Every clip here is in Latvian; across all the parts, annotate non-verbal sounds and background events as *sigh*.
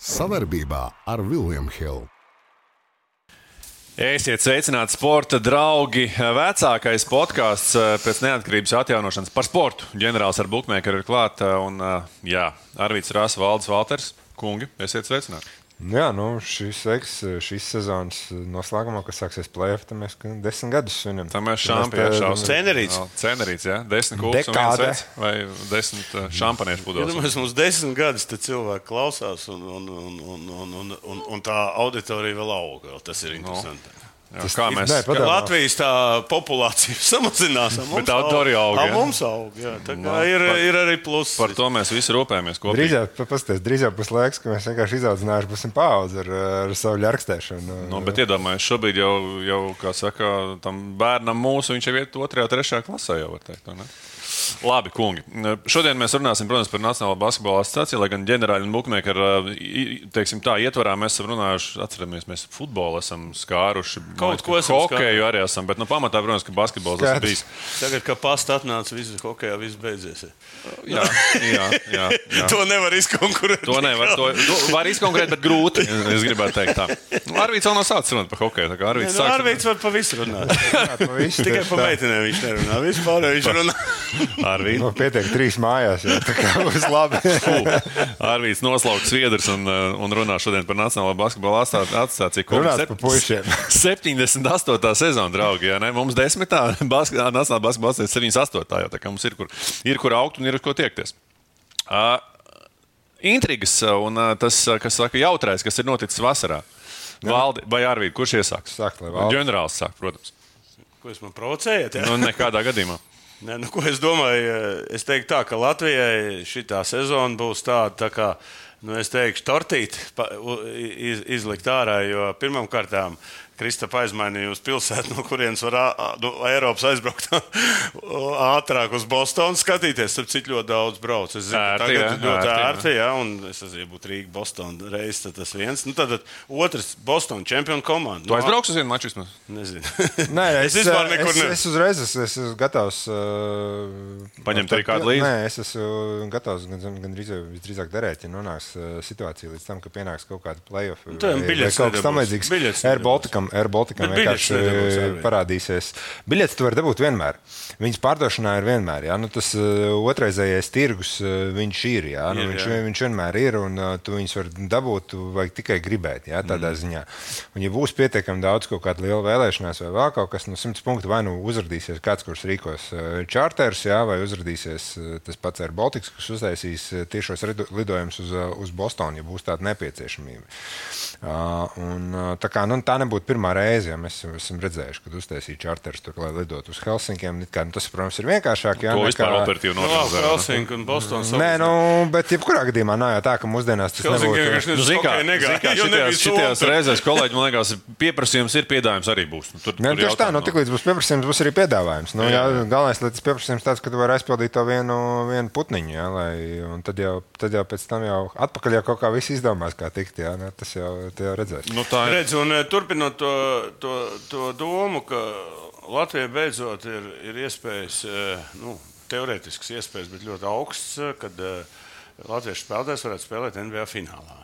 Savarbībā ar Vilniņu Hildu. Esiet sveicināti, sporta draugi. Vecākais podkāsts eh, pēc neatkarības atjaunošanas par sportu. Ģenerālis ar Bookmakeru ir klāts. Un, eh, jā, Arvīts Rāsa, Valdis Valters. Kungi, esiet sveicināti. Jā, nu, šis seks, šīs sezonas noslēgumā, kas sāksies plēsoņā, tad mēs desmit gadus svinam. Tā mēs šāpjām jau scenārijas. Scenārijas, jā, desmit kūkas sets, vai desmit uh, šampaniešu pudeles. Ja, mums desmit gadus cilvēki klausās, un, un, un, un, un, un, un tā auditorija vēl auga. Tas ir nu. interesanti. No. Jā, kā mēs Nē, Ka Padomā. Latvijas tā populācija *laughs* samazinās, *laughs* Bet auditorija aug, A, jā? Mums aug, jā. Tā kā Nu, ir, par- ir arī pluss. par to mēs visi rūpējamies kopīgi. Drīzāk, pasties, drīzāk būs laiks, ka mēs vienkārši izaudzināsim paudzi ar, ar savu ļarkstēšanu. Nu, bet iedomājieties, šobrīd jau, jau, kā saka, tam bērnam mūsu, viņš jau ir 2, 3 klasē, jau var teikt. Labi, kungi. Šodien mēs runāsim, protams, par Nacionālo basketbola asociāciju, lai gan ģenerāļi un buļbuļsaktas, teiksim, tā ietvarā mēs esam runājuši, atceramies, mēs futbolu esam skāruši. Kaut ko esam Hokeju arī esam, bet nu, pamatā, protams, ka basketbols tas Skaidrs. bijis. Tagad, kad pasta atnāca, viss hokejā viss beidzies. Jā, jā, jā. jā. To nevar izkonkurēt. To nevar. To, to var izkonkrēt, bet grūti. Es gribētu teikt, tā. Arvīts vēl nav sācis runāt par hokeju. tā kā Arvīts Nu, sāks- Arvīts var pa visu runāt. Tikai Tikai pa meitenēm viņš nerunā. Vispār viņš runā. Arvīts. Nu, pietiek trīs mājās, jau tā kā *laughs* būs labi. Arvīts noslauks sviedrs un, uh, un runā šodien par Nacionālo basketbola asociāciju. Runās par puišiem. *laughs* 78. sezona, draugi. Jā, ne? Mums 10. Bask Nacionālā basketbola asociācija 78. jau tā kā mums ir kur, ir kur augt un ir uz ko tiekties. Uh, intrigas un uh, tas, kas saka, jautrais, kas ir noticis vasarā. Valdi vai Arvīds, kurš iesāks? Sāk, lai Valdi. Ģenerālis sāk, protams. Ko jūs man provocējat? jā? Nu, nekādā gadījumā. Nē, nu, ko es domāju, es teiktu, tā, ka Latvijai šī sezona būs tāda, tā kā, nu, es teikšu, tortīti iz, izlikt ārā. Jo pirmkārt, Kristapa aizmainīja uz pilsētu, no kurienes var no Eiropas aizbraukt *laughs* ātrāk uz Bostonu skatīties. Tur cik ļoti daudz brauc. Es zinu, Ērti, ka tagad jā, ir ļoti ērti, jā. un es nezinu, ja būtu Rīga, Bostona reizes, tad tas viens. Nu, tad otrs, Bostona čempionu komanda. Tu aizbrauks uz vienu maču vismaz? Nezinu. *laughs* Nē, es vispār nekur es, neesmu. es uzreiz esmu, es esmu gatavs. Uh, Paņemt arī kādu līdzi? Nē, es esmu gatavs gan, gan drīz, visdrīzāk darēt, ja nonāks situācija līdz tam, ka pienāks kaut kāda playoff. Nu, vai- biļetes vai kaut kas tam līdzīgs. Air. Balticam, Air Balticam Bet biļetes vienkārši parādīsies. Biļetes tu vari dabūt vienmēr. Viņas pārdošanā ir vienmēr. Jā? Nu, tas uh, otrreizējais tirgus, uh, viņš ir. Jā? Nu, Ir, viņš, jā. viņš vienmēr ir, un uh, tu viņus vari dabūt, vajag tikai gribēt. Jā, tādā mm. ziņā. Un, ja būs pietiekami daudz kaut kāda liela vēlēšanās vai vēl kaut kas no simts punktu, vai nu uzrādīsies kāds, kurš rīkos charters, jā, vai uzrādīsies tas pats Air Baltics, kas uztaisīs tiešos lidojumus uz, uz Bostonu, ja būs tāda nepieciešamība. Uh, un, tā, kā, nu, tā nebūtu pirmā reize, ja mēs esam redzējuši, kad uztaisīja charters, tur, lai lidotu uz Helsinkiem. Kā, nu, tas, protams, ir vienkāršāk. Jā, To nekā- operatīvi Nu, labi, norganizēt. Helsinki un Bostonas. Nē, nu, bet jebkurā gadījumā nav jau tā, ka mūsdienās tas Helsinki nebūtu. vienkārši Nu, zini kā, negāja, zini kā, šitās, šitās reizēs, kolēģi, man liekas, pieprasījums ir, piedāvājums arī būs. Nu, Tur, Nē, tur tieši tā, nu, tik līdz būs pieprasījums, būs arī piedāvājums. Nu, jā, galvenais, lai tas pieprasījums tāds, ka tu vari aizpildīt to vienu, vienu putniņu, jā, lai, un tad jau, tad jau pēc tam jau atpakaļ jau kaut kā viss izdomās, kā tikt, jā, ne, tas jau, jau redzēs. Nu, tā ir. Redz, un eh, turpinot to, to, to domu, ka Latvijai beidzot ir, ir iespējas, eh, nu, teorētiskas iespējas, bet ļoti augsts, kad eh, latviešu spēlētājs varētu spēlēt NBA finālā.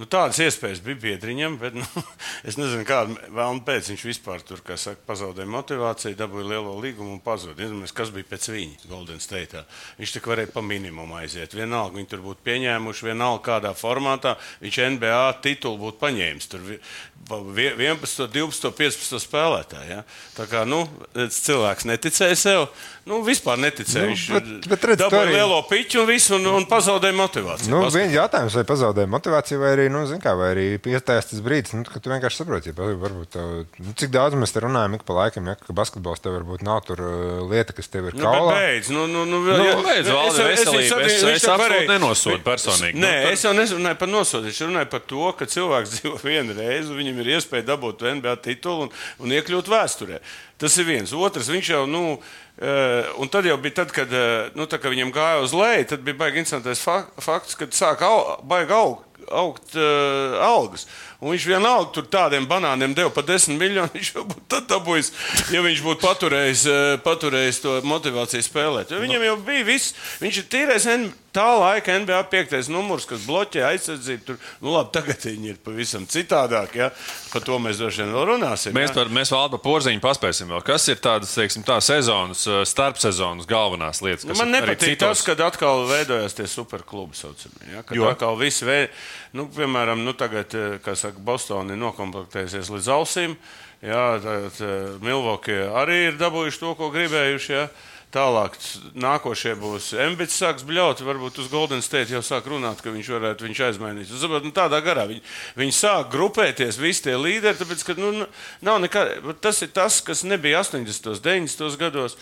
Nu, tādas iespējas bija Biedriņam, bet nu, *laughs* es nezinu, kāda vēlme pēc viņš vispār tur, kā saka, pazaudēja motivāciju, dabūja lielo līgumu un pazuda. Iedomājieties, kas bija pēc viņa Golden State. Viņš tik varēja pa minimumu aiziet. Vienalga, viņi tur būtu pieņēmuši, vienalga kādā formātā. Viņš NBA titulu būtu paņēmis. Tur vi- pa vie- 11, 12, 15 spēlētāju. Ja? Tā kā nu, cilvēks neticēja sev. Nu, vispār neticēja. Nu, Viņš bet- bet redz, dabūja arī- lielo piķu un, visu, un, un pazaudēja motivāciju. Nu, viens jautājums, vai pazaudēja motivāciju, vai arī, nu, zin kā, vai arī iestājās tas brīdis, nu, kad tu vienkārši saproti, ja varbūt tev, nu, cik daudz mēs te runājam ik pa laikam, ja, ka basketbols tev varbūt nav tur uh, lieta, kas tev ir Nu, bet kaulā. beidz, nu, nu, nu, Nu, ja- beidz, es- Valdi, es- es- veselība. es- Es- viņš es tā absolūti nenosodu personīgi. Nē, Nu, es jau nerunāju par nosodīšanu. Es runāju par to, ka cilvēks *laughs* dzīvo vienu reizi, un viņam ir iespēja dabūt NBA titulu un, un iekļūt vēsturē. Tas ir viens. Otrs, viņš jau, nu, eh, un tad jau bija tad, kad, eh, nu, tā, kad viņam gāja uz leju, tad bija baigi interesantais fa fakts, kad sāk au, baigi augt. Augt uh, algas. Un viņš vienalga tur tādiem banāniem deva pa 10 miljonus. *laughs* Viņš jau būtu dabūjis, ja viņš būtu paturējis, uh, paturējis to motivāciju spēlēt. Jo viņam jau bija viss. Viņš ir tīrais N- tā laika NBA piektais numurs, kas bloķē aizsardzību. Tur, nu, labi, tagad viņi ir pavisam citādāk. Ja? Par to mēs droši vien vēl runāsim. Mēs, par, mēs vēl par porziņu paspēsim. Vēl. Kas ir tādas, teiksim, tā sezonas, eh, starpsezonas galvenās lietas? Nu, man nepatīk citos- tas, kad atkal veidojās tie superklubi. Saucamie, ja? Kad Jo? atkal visi veidi, nu, piemēram, nu, tagad, eh, kā saka, Bostonā ir nokomplektējusies līdz ausīm. Jā, tad Milvokie arī ir dabūjuši to, ko gribējuši. Ja? Tālāk, nākošie būs Embits, sāks bļaut, varbūt uz Golden State jau sāk runāt, ka viņš varētu viņš aizmainīt. Saprot, nu, tādā garā viņi, viņi sāk grupēties, visi tie līderi, tāpēc, ka nu, nav nekā, tas ir tas, kas nebija 80. un 90. gados.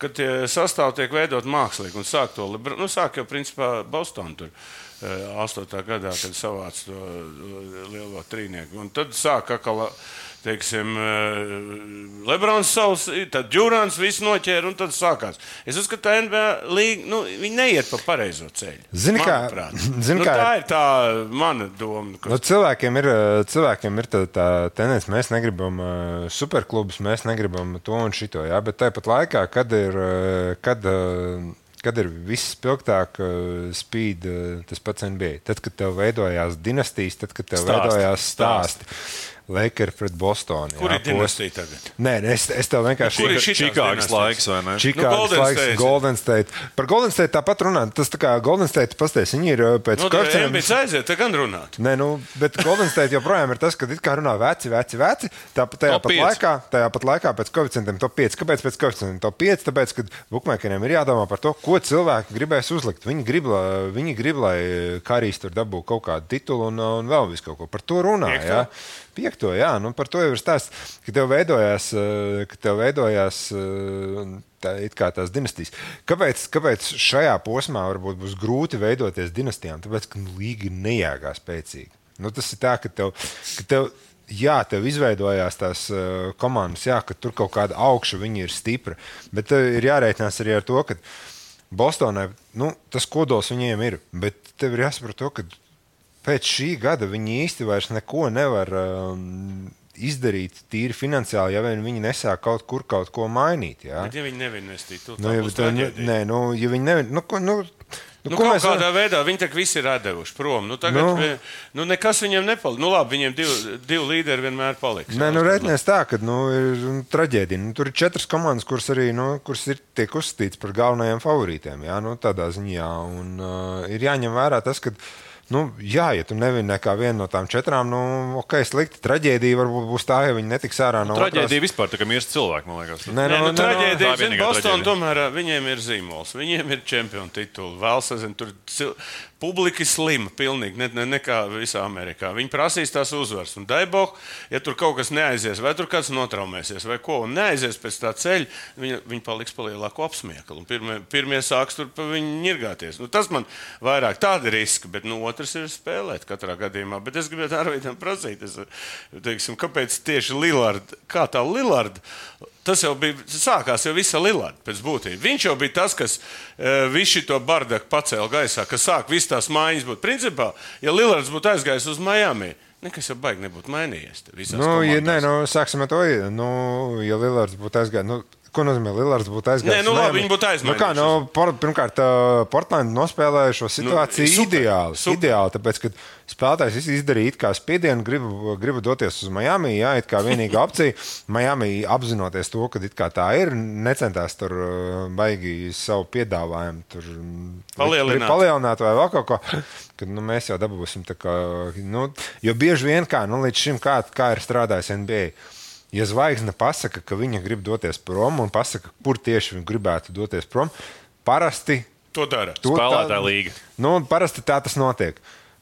Kad tie sastāvdaļi tiek veidot mākslīgi un sāk to nu, sāk jau principā Bostonā tur. eh, 8. gadā, kad savāca to eh, lielo trīnieku. Un tad sāk atkal, teiksim, eh, Lebrons savus, tad Džurāns visu noķēra un tad sākās. Es uzskatu, ka NBA līga, nu, viņi neiet pa pareizo ceļu. Zini kā- *laughs* zini nu, kā- tā ir tā mana doma. Nu, cilvēkiem ir, eh, cilvēkiem ir tā, tā tendence, mēs negribam uh, superklubus, mēs negribam to un šito. Jā, bet tāpat laikā, kad ir, kad, kad ir viss spilgtāk, spīd tas pats NBA. Tad, kad tev veidojās dinastijas, tad, kad tev Stāsti. veidojās stāsti. Lakers pret Bostonu. Kur jā, ir dinastija tagad? Nē, es, es tev vienkārši ir šitās Čikāgas laiks, vai ne? Čikāgas Nu, Golden laiks, State. Golden State. Par Golden State tāpat runāt. Tas tā kā Golden State pasties, viņi ir uh, pēc Nu, koeficientiem- Embits aiziet, tad gan runāt. Nē, nu, bet Golden State joprojām ir tas, ka it kā runā veci, veci, veci. Tāpat tajā pat laikā, tajā pat laikā pēc koeficientiem top 5. Kāpēc pēc koeficientiem top 5? Tāpēc, ka bookmakeriem ir jādomā par to, ko cilvēki gribēs uzlikt. Viņi grib, lai, viņi grib, lai Kārijs tur dabū kaut kādu titulu un, un vēl visu kaut ko. Par to runā. Piekto? Piekto, jā, nu par to jau ir stāsts, ka tev veidojās, eh, ka tev veidojās eh, tā, kā tās dinastijas. Kāpēc, kāpēc šajā posmā varbūt būs grūti veidoties dinastijām? Tāpēc, ka nu, līga ir nejāgā spēcīga. Nu, tas ir tā, ka tev, ka tev Jā, tev izveidojās tās uh, komandas, jā, ka tur kaut kāda augša viņa ir stipra. Bet uh, ir jārēķinās arī ar to, ka Bostonai nu, tas kodols viņiem ir. Bet tev ir jāsaprot to, ka pēc šī gada viņi īsti vairs neko nevar um, izdarīt tīri finansiāli, ja vien viņi nesāk kaut kur kaut ko mainīt. Jā. Bet, ja viņi neinvestītu, tad Nu, ja, būs tā, traģēdija. nē, nu, ja viņi nevar, nu, ko, nu, nu, Nu, mēs kādā veidā viņi tā visi ir devuši prom. Nu, tagad, Nu. nu. Nu, nekas viņiem nepalīdz. Nu, labi, viņiem divi, divi līderi vienmēr paliks. Nē, nu, reiķinies tā, ka nu, ir nu, traģēdija. Nu, tur ir četras komandas, kuras arī nu, kuras ir, tiek uzskatītas par galvenajiem favorītiem. Jā, nu, tādā ziņā. Un, uh, ir jāņem vērā tas, ka. Nu, jā, ja tu nevini nekā vienu no tām četrām, nu, ok, slikti. Traģēdija varbūt būs tā, ja viņi netiks ārā no Traģēdija vispār tā kā mirst cilvēki, man liekas. Nē, Nē, nu, tā traģēdija, ir zin, vienīgā Boston, traģēdija. tomēr viņiem ir zīmols, viņiem ir čempionu tituli. Vēl sazin, tur cil... publika slima, pilnīgi, ne, ne, ne kā visā Amerikā. Viņi prasīs tās uzvaras. Un Daiboh, ja tur kaut kas neaizies, vai tur kāds notraumēsies, vai ko, un neaizies pēc tā ceļa, viņi, viņi paliks pa lielāku apsmieklu. Pirmie, pirmie sāks tur pa viņu ņirgāties. Nu, tas man vairāk tādi riski, bet nu, otrs ir spēlēt katrā gadījumā. Bet es gribētu Arvidam prasīt, es, teiksim, kāpēc tieši Lillard, kā tā Lillard, Tas jau bija sākās jau visa Lillarda pēc būtības. Viņš jau bija tas, kas uh, visu to bardaku pacēla gaisā, kas sāk visas tās mājas būt. Principā, ja Lilards būtu aizgājis uz Miami, nekas jau baigi nebūtu mainījies. Nu, ja, nē, nu, sāksim ar to. Nu, ja Lillards būtu aizgājis. Nu, Ko nozīmē Lillards būtu aizgājis? Nē, nu, labi, viņi būtu Nu, kā, nu, por, pirmkārt, uh, Portland nospēlēja šo situāciju nu, super, ideāli. super. ideāli tāpēc, ka spēlētājs izdarīja kā spiedienu, gribu, gribu doties uz Miami. Jā, it kā vienīgā *laughs* opcija. Miami apzinoties to, ka tā ir, necentās tur baigi savu piedāvājumu tur Palielināt. palielināt vai vēl kaut ko. Kad, nu, mēs jau dabūsim tā kā. Nu, jo bieži vien kā nu, līdz šim, kā, kā ir strādājis NBA. Ja zvaigzne pasaka, ka viņa grib doties prom un pasaka, kur tieši viņa gribētu doties prom, parasti To dara. to Spēlētāja līga. Nu, parasti tā tas notiek.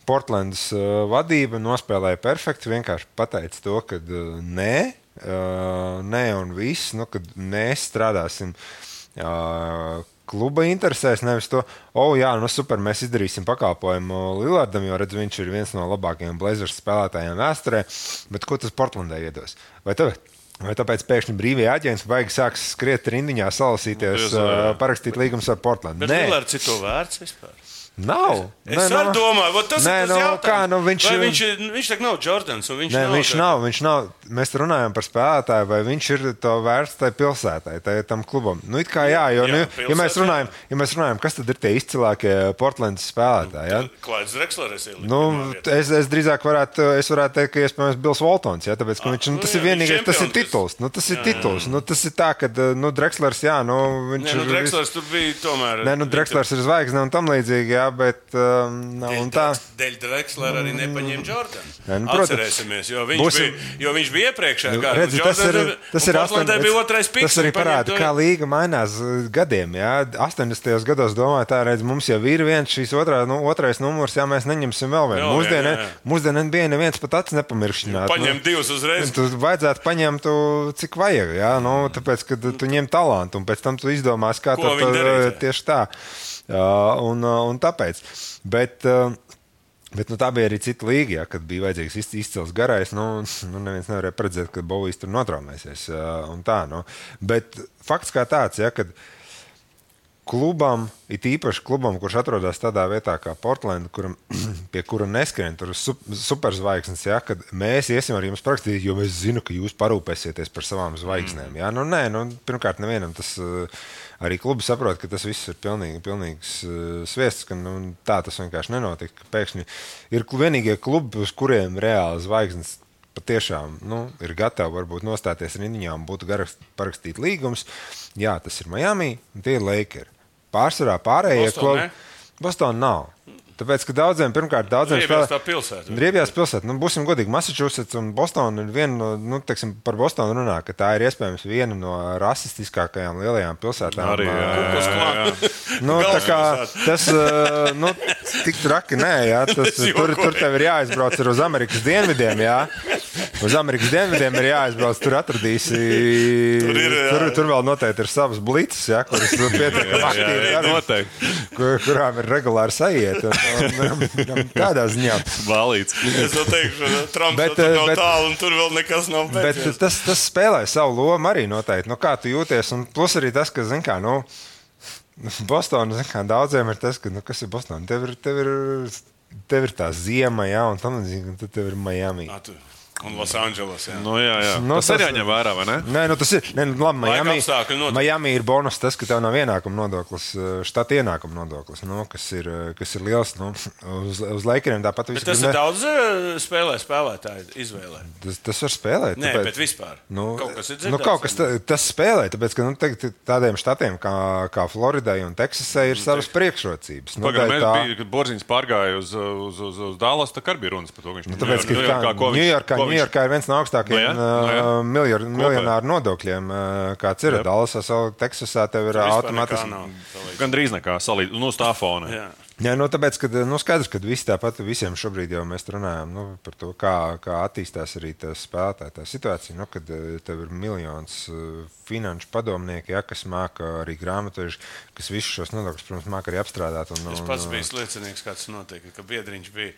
Portlandas uh, vadība nospēlēja perfekti. Vienkārši pateica to, ka uh, nē, uh, nē, un viss, nu, kad mēs strādāsim. Uh, Kluba interesēs nevis to, oh, jā, nu super, mēs izdarīsim pakalpojumu Lillardam, jo redz, viņš ir viens no labākajiem Blazers spēlētājiem vēsturē. Bet ko tas Portlandē iedos? Vai, tev, vai tāpēc pēkšņi brīvie aģents baigi sāks skriet rindiņā, salasīties, Nu, parakstīt līgumus ar Portlandu? Bet Lilards ir to vērts vispār. Nav. Es Nē, arī nu- domāju, tas Nē, ir tas nu, jautājums. kā, nu, viņš- vai viņš, ir, viņš tā nav Jordans. Viņš Nē, nav, viņš tā- nav, viņš nav. Mēs runājam par spēlētāju, vai viņš ir to vērts tai pilsētai, tai tam klubam. Nu, it kā jā, jo, Jā, nu, ja, mēs runājam, ja mēs runājam, kas tad ir tie izcilākie Portlandas spēlētāji? Ja? Klaids Rekslers ir. Nu, es, es drīzāk varētu, es varētu teikt, ka iespējams Bills Waltons, ja, tāpēc, ka Ah, viņš, nu, nu tas ir vienīgais, tas ir tituls. Nu, tas ir tituls. Nu, tas ir tā, ka nu, Drexlers, jā, nu, viņš Nē, nu, ir. Rekslers tur bija tomēr. Nē, nu, Drexlers ir zvaigzne un tam līdzīgi, jā, bet um, un tā. Dēļ Drexlera arī nepaņēma Jordanu. Nē, nu. Atcerēsimies, jo viņš, Būsim- bija, jo viņš bija iepriekšējā Nu, gadā. redzi, tas ir, tas ir Portlandē astoņ- bija otrais piks. Tas arī parāda, to- kā līga mainās uh, gadiem. Jā. 80. gados domāju, tā redz, mums jau ir viens šīs otrā, nu, otrais numurs, ja mēs neņemsim vēl vienu. Jā, jā. mūsdienē bija neviens pat acis nepamiršķināt. Paņem divus uzreiz. Tu vajadzētu paņemt, cik vajag. Jā, nu, tāpēc, ka tu ņem talantu, un pēc tam tu izdomās, kā to jā. tieši tā. Un, un tāpēc. Bet, Bet nu, tā bija arī cita līga, ja, kad bija vajadzīgs iz- izcils garais. Nu, *laughs* nu, neviens nevarēja paredzēt, ka Bovīs tur notraumēsies. Tā, nu. Bet fakts kā tāds, ja, kad klubam, it īpaši klubam, kurš atrodas tādā vietā kā Portland, kuram, *clears throat* pie kura neskrien tur sup, superzvaigznes, ja, kad mēs iesim ar jums parakstīt, jo mēs zinām, ka jūs parūpēsieties par savām zvaigznēm. Ja. Nu, nē, nu, pirmkārt, nevienam tas. uh, Arī klubi saprot, ka tas viss ir pilnīgi, pilnīgs uh, sviests, ka nu, tā tas vienkārši nenotika. ka Pēkšņi ir vienīgie klubi, uz kuriem reāli zvaigznes patiešām nu, ir gatavi varbūt nostāties rindiņā un būtu garakst- parakstīt līgums. Jā, tas ir Miami tie ir Lakers. Pārsvarā pārējie Boston, klubi. Bostonā nav. Tāpēc, ka daudziem, pirmkārt, daudziem Riebjās tā pilsēta. Riebjās pilsēta. Nu, būsim godīgi, Massachusetts un Bostona ir viena no, nu, teiksim, par Bostonu runā, ka tā ir iespējams viena no rasistiskākajām lielajām pilsētām. Arī, jā, ā, Kukus klāns. *laughs* Nu, tā kā tas nu, tik traki nē, jā, tas, *laughs* tur, tur tev ir jāizbrauc ir uz Amerikas dienvidiem. Jā. Uz Amerikas dienvidiem ir jāizbrauc. Tur atradīsi. Tur ir, jā. tur, tur vēl noteikti ir savas blīces, jā, kuras pietiekami aktīvi noteikti. kur, kurām ir regulāri sajiet. Un, un, un, tādā ziņā. Balīts. Es jau teikšu, ka Trumps Bet, bet, tur eh, nav bet- tālu un tur vēl nekas nav Bet beidzies. tas, tas spēlē savu lomu arī noteikti. Nu, kā tu jūties? Un plus arī tas, ka, zin kā, nu, Bostonā, daudziem ir tas, ka, nu, kas ir Bostonā? Tev ir, tev ir, tev ir tā ziema, jā, un tam līdzīgi, un tad tev ir Miami. Ā, tu- Un Losandželos. Jā. Nu, jā, jā. Nu, tas, tas tas- arī jāņem vērā, vai ne? Nē, nu tas ir. Nē, nu, labi, Miami. Miami ir bonus tas, ka tev nav ienākuma nodoklis, eh, štata ienākuma nodoklis, nu, kas, ir, eh, kas ir liels. Nu, uz, uz laikiem tāpat Bet viss tas ir daudz eh, spēlē, spēlētāju izvēlē. Tas, tas var spēlēt. Nē, tāpēc- bet vispār. Nu, Kaut kas ir nu, dzirdēts, kaut kas ta, tas spēlē, tāpēc ka nu, tagad tādiem štatiem kā, kā Floridai un Teksasai ir savas priekšrocības. Nu, Pagaidām, tā- bijām, kad Borziņš pārgāja uz, uz, uz, uz Dallas, tā kā bija runas par to. ka Viņš Nu, tāpēc, ka Ņujorkā, ko viņš- Ņujorkā, ko Ņujorkā ir viens no augstākajiem Nu, jā, nu, jā. uh, miljar- miljonāru nodokļiem, uh, kāds ir Jā. Dallasā. Teksasā tev ir automātiski. Gan drīz nekā salīdzināt, nu, uz tā fona. Jā. Jā, nu, tāpēc, ka nu, skaidrs, ka visi tāpat visiem šobrīd jau mēs runājam nu, par to, kā, kā attīstās arī tā spēlētāja tā situācija. Nu, kad eh, tev ir miljons eh, finanšu padomnieki, ja, kas māca arī grāmatojuši, kas visus šos nodokļus, protams, māca arī apstrādāt. Un, Es un, pats biju liecinieks, kāds tas notika, ka Biedriņš bija,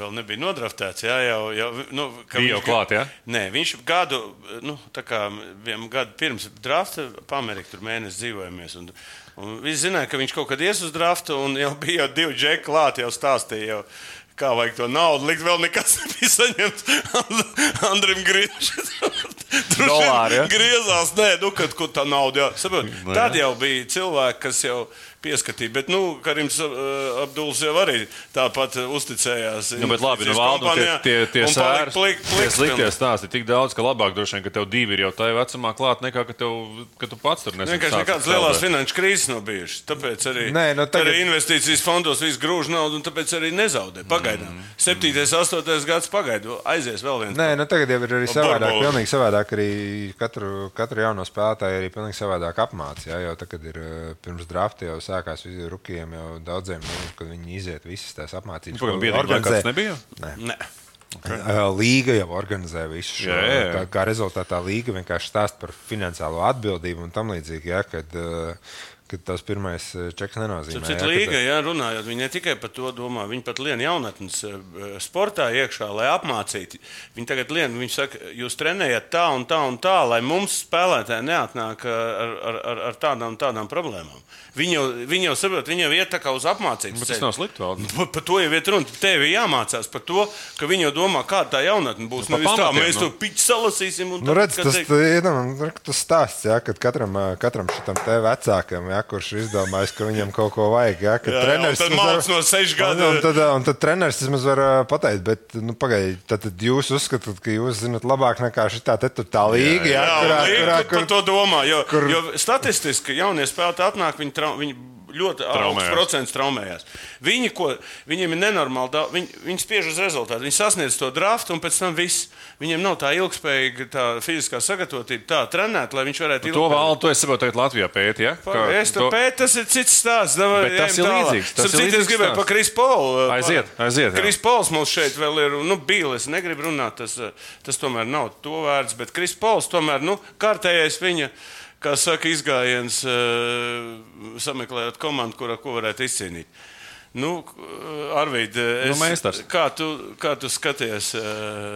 vēl nebija nodraftēts. Jā, jau, jau, nu, Bija jau viņš- klāt, jā? Nē, viņš gadu, nu, tā kā vienu gadu pirms drafta pamērķi tur mēnesi dzīvojamies. Un, un visi zināja, ka viņš kaut kad ies uz draftu, un jau bija jau divi džeki klāt, jau stāstīja. Jau, Kā vajag to naudu likt, vēl nekas *laughs* nebija saņemts. And- Andrim Grīsam. *laughs* Dolāri, ja? griezās, nē, nu, kad kur tā nauda jau. Saprot, Nu, tad jau bija cilvēki, kas jau pieskatīja. Bet, nu, Karims uh, Abduls jau arī tāpat uzticējās. Nu, bet labi, nu, valdu, tie, tie, tie sērs, plik- tie pliks sliktie stāsti ir tik daudz, ka labāk droši vien, ka tev divi ir jau tajā vecumā klāt, nekā ka, tev, ka tu pats tur nesi. Vienkārši nekādas lielās finanšu krīzes nav bijušas. Tāpēc arī, Nē, nu, tagad- arī investīcijas fondos viss grūž naudu, un tāpēc arī nezaudē. Pagaidām. Mm. 7. un 8. gads pagaidu, aizies vēl viens. Nē, nu tagad jau ir arī savādāk. Barbola. Pilnīgi savādāk arī katru, katru jauno spēlētāju arī pilnīgi savādāk apmācīja. Ja, jau tagad ir eh, pirms drafta jau sākās rukiem, jau daudziem, nu, kad viņi iziet visas tās apmācības. Ko biedrīgi organizē. nekāds nebija? Nē. Uh, Līga jau organizē visu šo. Jā, jā, jā. Kā, kā rezultātā līga vienkārši stāsta par finansiālo atbildību un tam līdzīgi. Ja, kad, uh, ka tas pirmais eh, čeks nenozīmē. Tāpēc jā, līga, jā, runājot, viņi ne tikai par to domā, viņi pat lien jaunatnes eh, sportā iekšā, lai apmācītu. Viņi tagad lien, viņi saka, jūs trenējat tā un tā un tā, lai mums spēlētāji neatnāk ar, ar, ar, ar tādām, tādām problēmām. Viņi jau, viņi jau saprot, viņi jau iet tā kā uz apmācības Bet tas nav slikti. Valdi. Par, par to jau ir runa. Tev ir jāmācās par to, ka viņi jau domā, kāda tā jaunatne būs. Nu, pa Nevis tā, pamatiem, mēs nu. to piķi salasīsim. un Nu, tad, redz, tas, teikt- iedomā, nu, tas stāsts, ja, kad katram, katram šitam te vecākam, ja, kurš ir izdomājis, ka viņam kaut ko vajag, ja, Jā, jā, treneris un tad vismaz māc no sešu Un, gadu. un, tad, ā, un tad treneris vismaz var ā, pateikt, bet, nu, pagaidiet, tad, tad jūs uzskatāt, ka jūs zinat labāk nekā šī tā, te tur tā līga, ja, Jā, kurā, un kurā, par kur, to domā. Jo, kur- kur... jo statistiski jaunie spēlētāji atnāk, viņi, trau, viņi ļoti augsts procents traumējās. Viņi, ko, viņiem ir nenormāli daudz, viņi, viņi spiež uz rezultātu. Viņi sasniedz to draftu, un pēc tam viss. Viņiem nav tā ilgspējīga tā fiziskā sagatavotība, tā trenēt, lai viņš varētu To valdu, to es saprotu, tagad Latvijā pētī. Ja? Kā- Es to pētu, tas ir cits stāsts. Davai, tas ir tālāk. līdzīgs, tas Starp ir citu, es līdzīgs gribēju par Krisu Polu. Aiziet, aiziet, jā. Kris Pols mums šeit vēl ir, nu. Es negribu runāt, tas, eh, tas tomēr nav to vērts, bet Kris Pols tomēr, nu, kārtējais viņa. Kā saka, izgājiens, uh, sameklējot komandu, kurā ko varētu izcīnīt. Nu, Arvīd, Nu, meistars. kā, tu, kā tu skaties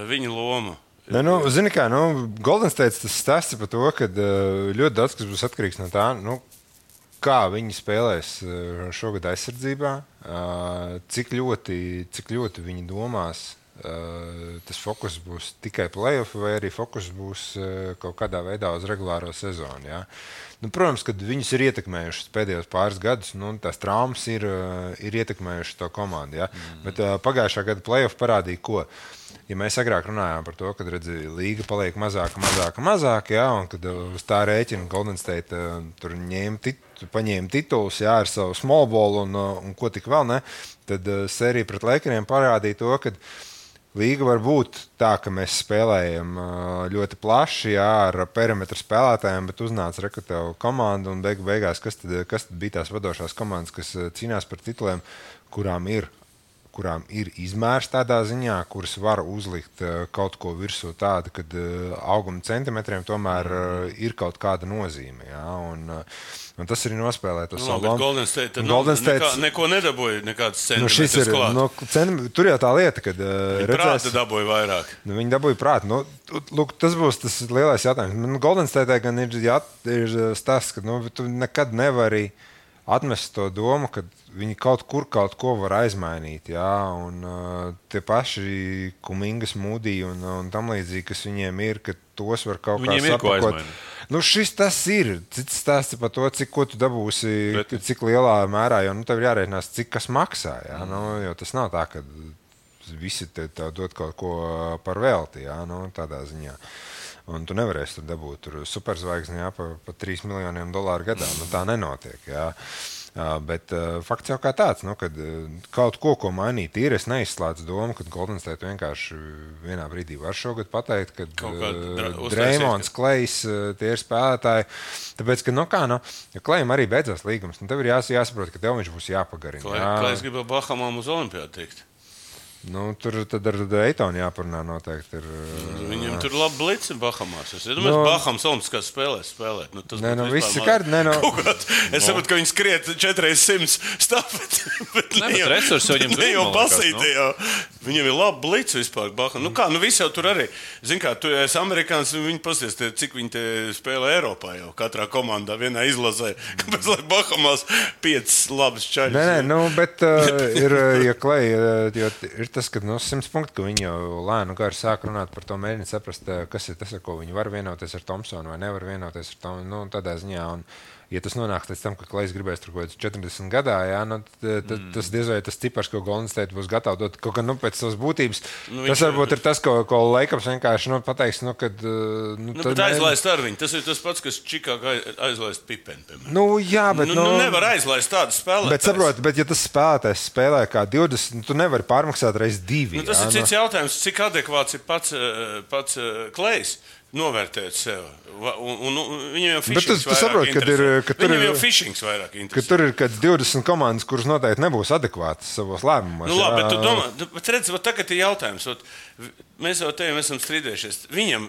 viņa lomu? Ne, nu, zini, kā nu, Golden State tas stāsta par to, ka ļoti daudz kas būs atkarīgs no tā, nu, kā viņi spēlēs šogad aizsardzībā, cik ļoti, cik ļoti viņi domās. Uh, tas fokus būs tikai playoff, vai arī fokus būs uh, kaut kādā veidā uz regulāro sezonu. Ja? Nu, protams, ka viņus ir ietekmējušas pēdējos pāris gadus, nu, tās traumas ir, uh, ir ietekmējušas to komandu. Ja? Mm. Bet pagājušā gada playoff parādīja, ko. Ja mēs agrāk runājām par to, ka redzi, līga paliek mazāka, mazāka, mazāka, ja, un kad uz tā rēķina Golden State tur ņēma tit, paņēma titulus jā, ar savu small ball un, un ko tik vēl ne, tad sērija pret Lakeriem parādīja to, ka Līga var būt tā, ka mēs spēlējam ļoti plaši, jā, ar perimetru spēlētājiem, bet uznāca rekrutēju komanda un beigu, beigās, kas tad, kas tad bija tās vadošās komandas, kas cīnās par tituliem, kurām ir, kurām ir izmērs tādā ziņā, kuras var uzlikt uh, kaut ko virsū tādu, ka uh, auguma centimetriem tomēr uh, ir kaut kāda nozīme. Jā, un, uh, un tas arī nospēlē to Nu, savu lomu. Golden State, nu, Golden State- nekā, neko nedabūja, nekādas Nu, šis ir, centimetrus. nu, cent, tur jau tā lieta, ka uh, Prāta dabūja vairāk. Nu, viņi dabūja prātu. Nu, lūk, tas būs tas lielais jautājums. Nu, Golden State gan ir, jā, ir stāsts, ka nu, tu nekad nevari atmest to domu, ka viņi kaut kur kaut ko var aizmainīt. Jā, un uh, tie paši kumingas, mūdī un, un tam līdzīgi, kas viņiem ir, ka tos var kaut Viņiem kā sapakot. Nu, šis tas ir. Cits stāsts par to, cik ko tu dabūsi, Bet- cik lielā mērā. Jo nu, tev ir jārēķinās, cik kas maksā. Jā, nu, jo tas nav tā, ka visi te dod kaut ko par velti. Jā, nu, tādā ziņā. Un tu nevarēsi tur dabūt tur superzvaigzni jā, par pa 3 miljoniem dolāru gadā. Nu, tā nenotiek. Jā. Jā, bet uh, fakts jau kā tāds, nu, kad uh, kaut ko, ko mainīt, ir. Es neizslēdzu domu, ka Golden State vienkārši vienā brīdī var šogad pateikt, ka kādu dra- uh, Dreamons, Klejs, tie ir spēlētāji. Tāpēc, ka, nu, kā, nu, ja Klejam arī beidzās līgums, nu, tev ir jās, jāsaprot, ka tev viņš būs jāpagarina. Kā es gribēju Bahamām uz Olimpijādu tikt. Nu, tur tad ar Daytonu jāparunā noteikti. Ir, Viņam tur labi blici Bahamās. Es domāju, Nu- ka Bahams Olimpiskās spēlēs spēlēt. Nu, tas Nē, nu, vispār viss ir man- kārt- nē, nu- *laughs* Kaut Es saprotu, ka viņi skriet 400 stafeti. *laughs* Bet Nē, bet resursi jau viņam ir, jau basīti. jau. Viņam ir labi blici vispār. Baham. Nu, kā, nu visi jau tur arī. Zini, kā tu esi amerikānis, un viņi pasies, cik viņi te spēlē Eiropā jau. Katrā komandā vienā izlasē. *laughs* Kāpēc lai Bahamās piecas labas čaļas? Nē, nē, nu, bet uh, ir, uh, ja klei, uh, jo ir tas, ka no 100 punktu, ka viņi jau lēnu gari sāk runāt par to, mēģināt saprast, uh, kas ir tas, ar ko viņi var vienoties ar Thompsonu vai nevar vienoties ar Thompsonu. Nu, tādā ziņā, un, ja tas nonāks līdz tam, ka klejs gribēs tur kaut kāds 40 gadā, jā, nu, t- t- Mm. tas diez vai tas cipars, ko Golden State būs gatavs dot. Kaut kā nu, pēc savas būtības, Nu, nu, tas viņš- varbūt ir tas, ko, ko Lakers vienkārši nu, pateiks. Nu, kad, uh, nu, Nu, tad aizlaist ar viņu. Tas ir tas pats, kas Čikāgā aizlaist pipeni. piemēram. Nu, jā, bet. Nu, nu, nevar aizlaist tādu spēlētāju. Bet, saprot, bet, ja tas spēlētājs spēlē kā 20, nu, tu nevari pārmaksāt reizes divi. Nu, tas jā, ir cits jautājums, cik adekvāts ir pats, eh, pats eh, klejs. Novērtēt sevi. Un, un, un viņam jau fishings tu vairāk saproti, kad ir, ka tur ir- jau fishings vairāk Ka tur ir kaut kādas 20 komandas, kuras noteikti nebūs adekvātas savos lēmumos. Nu, labi, bet tu jā. domā, bet redz, va tagad ir jautājums. Ot, mēs jau te jau esam strīdējušies. Viņam,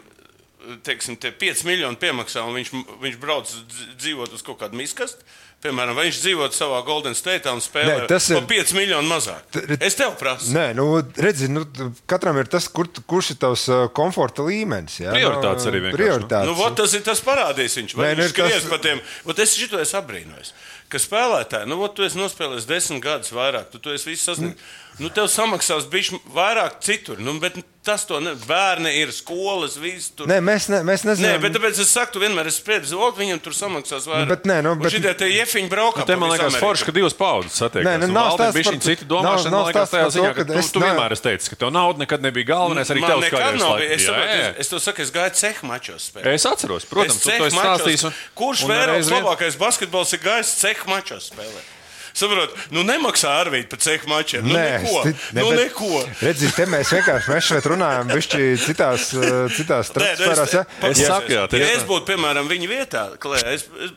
teiksim, te 5 miljoni piemaksā, un viņš, viņš brauc dz- dzīvot uz kaut kādu miskastu, Piemēram, vai viņš dzīvotu savā Golden State un spēlē Nē, tas ir- par 5 miljonus mazāk. T- Es tev prasu. Nē, nu, redzi, nu, katram ir tas, kur, tu- kurš ir tavs uh, komforta līmenis. Jā, Prioritātes Nu, arī vienkārši, nu. Prioritātes. Nu, vot, tas ir tas parādījis. Viņš vai Nē, nu, viņš ir tas- skries par tiem. Vot Es šito esmu apbrīnojis. Ka spēlētāji, nu, vot, tu esi nospēlējis desmit gadus vairāk, tu, tu esi viss sasniedzis. Nu, tev samaksās bišķi vairāk citur. Nu, bet tas to ne. Bērni ir skolas, viss tur. Nē, mēs, ne, mēs Nē, nezinām. bet tāpēc es saku, tu vienmēr esi spriedzis, ka viņam tur samaksās vairāk. bet nē, nu, bet- Šitie te jefiņi braukā. Te man liekas, forši, ka divas paudzes satiekās. Nē, nu, nav stāsts par to- cita nav- domāšana. nav Man liekas, stāsts tajā ziņā, ka ka tu, es tu ne- vienmēr esi teicis, ka tev nauda nekad nebija galvenais. Arī tevs nekad nav bijis. Es, jā. es, to saku, es gāju cehu mačos spēlēt. Es atceros, protams, tu to esi mačos- stāstījis. un- Kurš vien- labākais basketbols ir gājis cehu mačos spēlēt? Saprot, nu nemaksā Arvīts par cehu mačiem. Nu, Nē, neko. sti- ne, nu, bet- neko. Redzi, te mēs vienkārši mēs šeit runājam, bišķi citās, uh, citās Nē, nu, ja? Es Ja- saku, jā, ja tieši es būtu, piemēram, viņa vietā, Klē, es, es,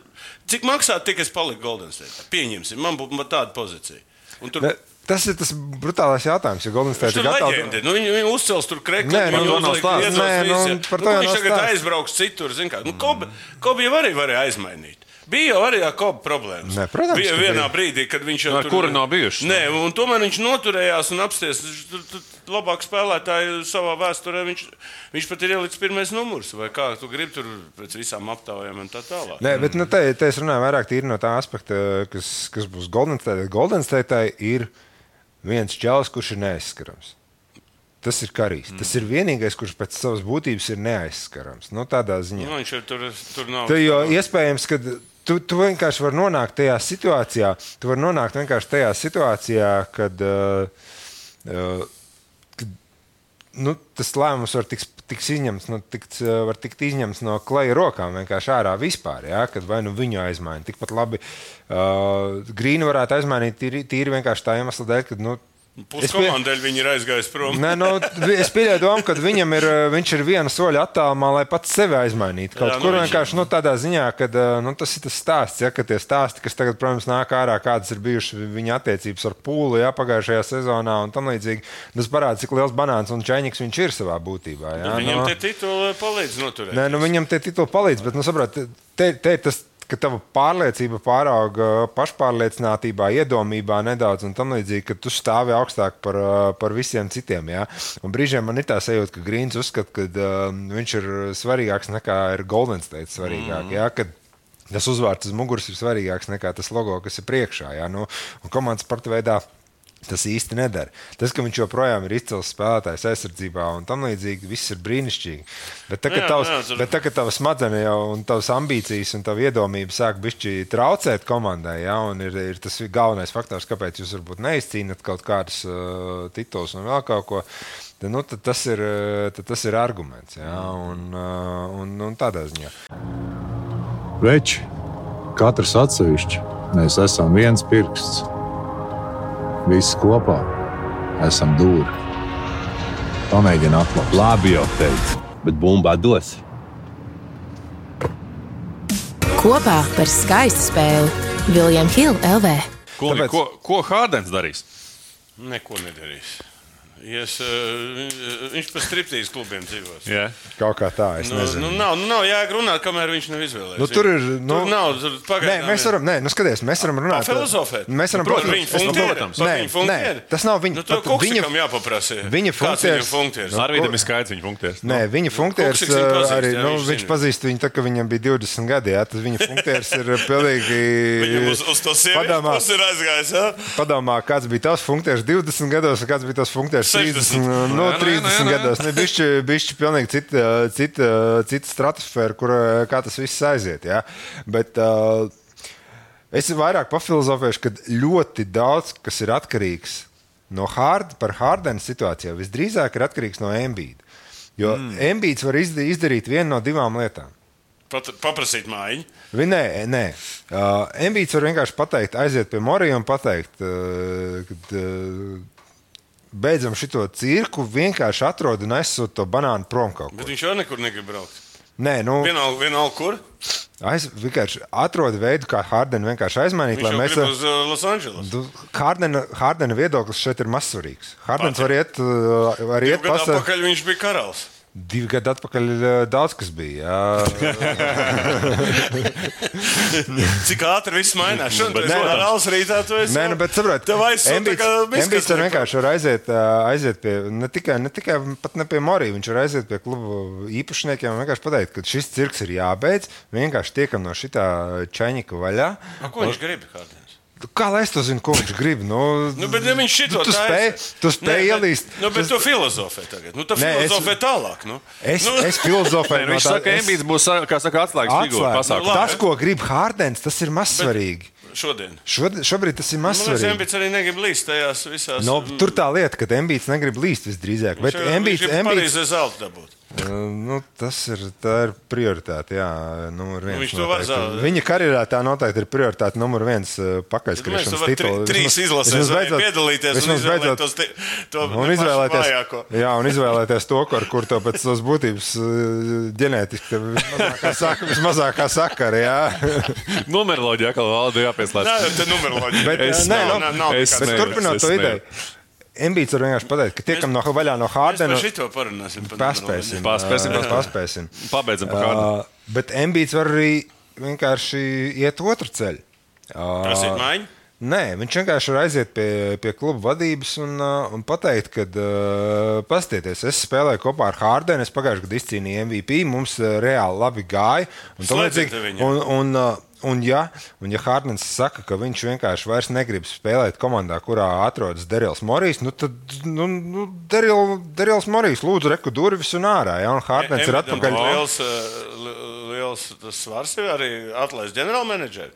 cik maksātu, tik es paliku Golden State. Pieņemsim, man būtu tāda pozīcija. Un tur Ne, Tas ir tas brutālais jautājums, jo Golden State ir gatavs. Nu, viņi, viņi uzcels tur krēslu. Nē, Viņi nu, to nav uzliek stāsts. iedzos Nē, nu, visi. par to Nu, jau Viņš tagad aizbrauks citur. Nu, Kobe, Kobe jau arī varēja aizmainīt. Bija jau arī ar Kobe problēmas. Nē, protams, bija vienā bija. brīdī, kad viņš jau Nē, tur kura nav bijušas? Nē, un tomēr viņš noturējās un apsties. Tur- tur Labāk spēlētāji savā vēsturē. Viņš, viņš pat ir ielicis pirmais numurs. Vai kā tu gribi tur pēc visām aptaujām un tā tālāk. Nē, bet nu, te, te es runāju vairāk no tā aspekta, kas, kas būs Golden State. Golden State ir viens čels, kurš ir neaizskarams. Tas ir karīs. Mm. Tas ir vienīgais, kurš pēc savas būtības ir neaizskarams. Nu, tādā ziņā. Nu, viņš jau tur, tur nav. Tu, jo iespējams, ka tu, tu vienkārši vari nonākt tajā situācijā, tu vari nonākt vienkārši tajā situācijā, kad, uh, kad nu, tas lēmums var tikt, tiks izņemts, nu, tikt, uh, var tikt izņemts no kleja rokām vienkārši ārā vispār. Ja? Kad vai nu viņu aizmaina. Tikpat labi uh, Grīnu varētu aizmainīt tīri, tīri vienkārši tā iemesla dēļ, ka. Nu, es pie- viņi ir aizgājuši prom. Nē, nu, es pieļauju domu, ka viņam ir, uh, viņš ir viena soļa attālumā, lai pats sevi aizmainītu. Kaut Jā, nu, kur viņš- vienkārši nu, tādā ziņā, ka nu, tas ir tas stāsts, ja, ka tie stāsti, kas tagad, protams, nāk ārā, kādas ir bijušas viņa attiecības ar pūli ja, pagājušajā sezonā un tam līdzīgi. Tas parāda, cik liels banāns un čaņķis viņš ir savā būtībā. Ja, Viņam nu, tie tituli palīdz noturēt. Nē, nu, viņam tie tituli palīdz, bet, nu, saprot, te, te tas, ka tava pārliecība pārauga pašpārliecinātībā, iedomībā nedaudz un tam līdzīgi, ka tu stāvi augstāk par, par visiem citiem. Ja? Un brīžiem man ir tā sajūta, ka Grīns uzskata, ka uh, viņš ir svarīgāks nekā ir Golden State svarīgāk. Mm. Ja? Kad Tas uzvārds uz muguras ir svarīgāks nekā tas logo, kas ir priekšā. Ja? Nu, un komandas sporta veidā Tas īsti nedara. Tas, ka viņš joprojām ir izcils spēlētājs aizsardzībā un tam līdzīgi, viss ir brīnišķīgi. Bet tagad, Jā, tavs, jā, tur- bet tagad tavs smadzenes jau un tavas ambīcijas un tava iedomība sāk bišķi traucēt komandai. Ja? Un ir, ir tas galvenais faktors, kāpēc jūs varbūt neizcīnāt kaut kādus uh, titulus un vēl kaut ko. Tad, nu, tad tas, ir, uh, tad tas ir arguments. Ja? Un, uh, un, un tādā ziņā. Veči, katrs atsevišķi, mēs esam viens pirksts. Visi kopā esam dūri. Pamēģini atklāt. Labi jau teicu, bet bumbā dos. Kopā par skaistu spēli Viljams Hilde LV. Kungi, Tāpēc- ko, ko Hārdens darīs? Neko nedarīs. Ies, uh, viņš pa striptīzu klubiem dzīvos. Jā. Kaut kā tā, es Nu, nezinu. nu, nav, nu, nav jāga runāt, kamēr viņš nav izvēlējies. Nu, tur ir, nu- tur nav. Tur Nē, pagaidām mēs ir- varam, nē, nu skaties, mēs varam runāt. Filozofēt. Mēs varam Protams, protams, viņa es- funkcija. protams. Nē, Viņa funkcija. nē, tas nav viņa- Nu, to viņa- viņa jāpaprasa. viņa viņa funkcijas? Nu, Arvīdam ir skaidrs viņa funkcijas. Nē, viņa funkcijas Kuksiks viņu pazīst, arī. jā, Nu, viņš pazīst viņu tā, ka viņam bija 20 gadi. Jā, tas viņa funkcijas ir pilnīgi. Viņam uz, uz to sievietes Padomā, ir aizgājis. Ja? padomā, kāds bija tavs funkcijas 20 gados, un kāds bija tavs funkcijas 60. 30, no, Nē, nē, 30 nē, nē. gados. Ne, bišķi, bišķi pilnīgi cita, cita, cita stratosfēra, kur kā tas viss aiziet. Jā. Bet, uh, Es vairāk pafilozofēšu, ka ļoti daudz kas ir atkarīgs no Hard, par Hārdena situāciju. Visdrīzāk ir atkarīgs no Embīda. Jo mm. Embīds var izda- izdarīt vienu no divām lietām. Pat, paprasīt mājiņu. Vi, nē, nē. Uh, Embīds var vienkārši pateikt, aiziet pie Morija un pateikt, uh, ka uh, beidzam šo cirku, vienkārši atrod un aizsūta to banānu prom kaut Bet kur. viņš jau nekur negrib braukt. Nē, nu, Vienalga, vienalga kur. aiz, vienkārši atrod veidu, kā Hārdenu vienkārši aizmainīt, Viņš mēs. grib uz uh, Los Angeles. Hārdena, Hārdena viedoklis šeit ir mazsvarīgs. Hārdens var iet, uh, var iet pasaules. viņš bija karalis. Divi gadi atpakaļ eh, daudz kas bija. *laughs* Cik ātri viss mainās? Šodien tas nē, ir Rāls rītā. Nē, nu, bet saprotiet, Tev Embīts var vienkārši var aiziet, ā, aiziet pie, ne tikai, ne tikai pat ne pie Morija, viņš var aiziet pie klubu īpašniekiem un vienkārši pateikt, ka šis cirks ir jābeidz, vienkārši tiekam no šitā čaņika vaļā. A, Ko viņš grib? Kārdienas? Kā lai es to zinu, ko viņš grib? Nu, Nu, bet ja viņš šito nu, tu spēj, taisa- tu spēj Nē, ielīst. Nu, bet tu filozofē tagad. Nu, tu Nē, es- filozofē tālāk. Nu. Es, nu, es filozofēju. *laughs* Nē, viņš saka, ka Embīds būs kā saka, atslēgas figūra pasākumā. Tas, ko grib Hārdens, tas ir mazsvarīgi. Šodien. Šod, šobrīd tas ir liekas, mazsvarīgi. Embīts arī negrib līst tajās visās. No, tur tā lieta, ka Embīts negrib līst visdrīzāk. Bet Embīts, Embīts, Parīzē zelta dabūt. Uh, Nu, tas ir, tā ir prioritāte. Jā, numur viens. Nu, viņš to var zaudēt. Viņa karjerā tā noteikti ir prioritāte numur viens Mēs pakaļskriešanas titulu. trīs vai beidzot- piedalīties un vismaz beidzot- izvēlēties to, to Un izvēlēties, vājāko. jā, un izvēlēties to, kur, kur to pēc savas būtības uh, ģenētiski vismazākā, sak, *laughs* vismazākā sakara. Jā. Numeroloģija atkal valda jāpieslēdz. Nē, te numeroloģija. Bet, Es nē, nevaru. nu, nav, nav es Bet nevaru, turpinot es to nevaru. Embīts var vienkārši pateikt, ka tiekam no vaļā no Mēs Hārdena. šito parunāsim. par Paspēsim. Paspēsim, *laughs* Ā, paspēsim. Pabeidzam par kādu. Uh, bet Embīts var arī vienkārši iet otru ceļu. Uh, Prasīt maiņu? Nē, viņš vienkārši var aiziet pie, pie kluba vadības un, uh, un pateikt, ka, uh, pastieties, es spēlēju kopā ar Hārdenu, es pagājušajā gadā izcīnīju MVP, mums uh, reāli labi gāja. Un, un, un, uh, un, ja, un ja Hārdens saka, ka viņš vienkārši vairs negrib spēlēt komandā, kurā atrodas Derils Morijs, nu tad nu, nu, Deril, Derils Morijs lūdzu reku durvis un ārā. Ja, un Hārdens ir Embītam atpakaļ. Liels, eh, li- liels svars ir arī atlaist ģenerālmenedžeri.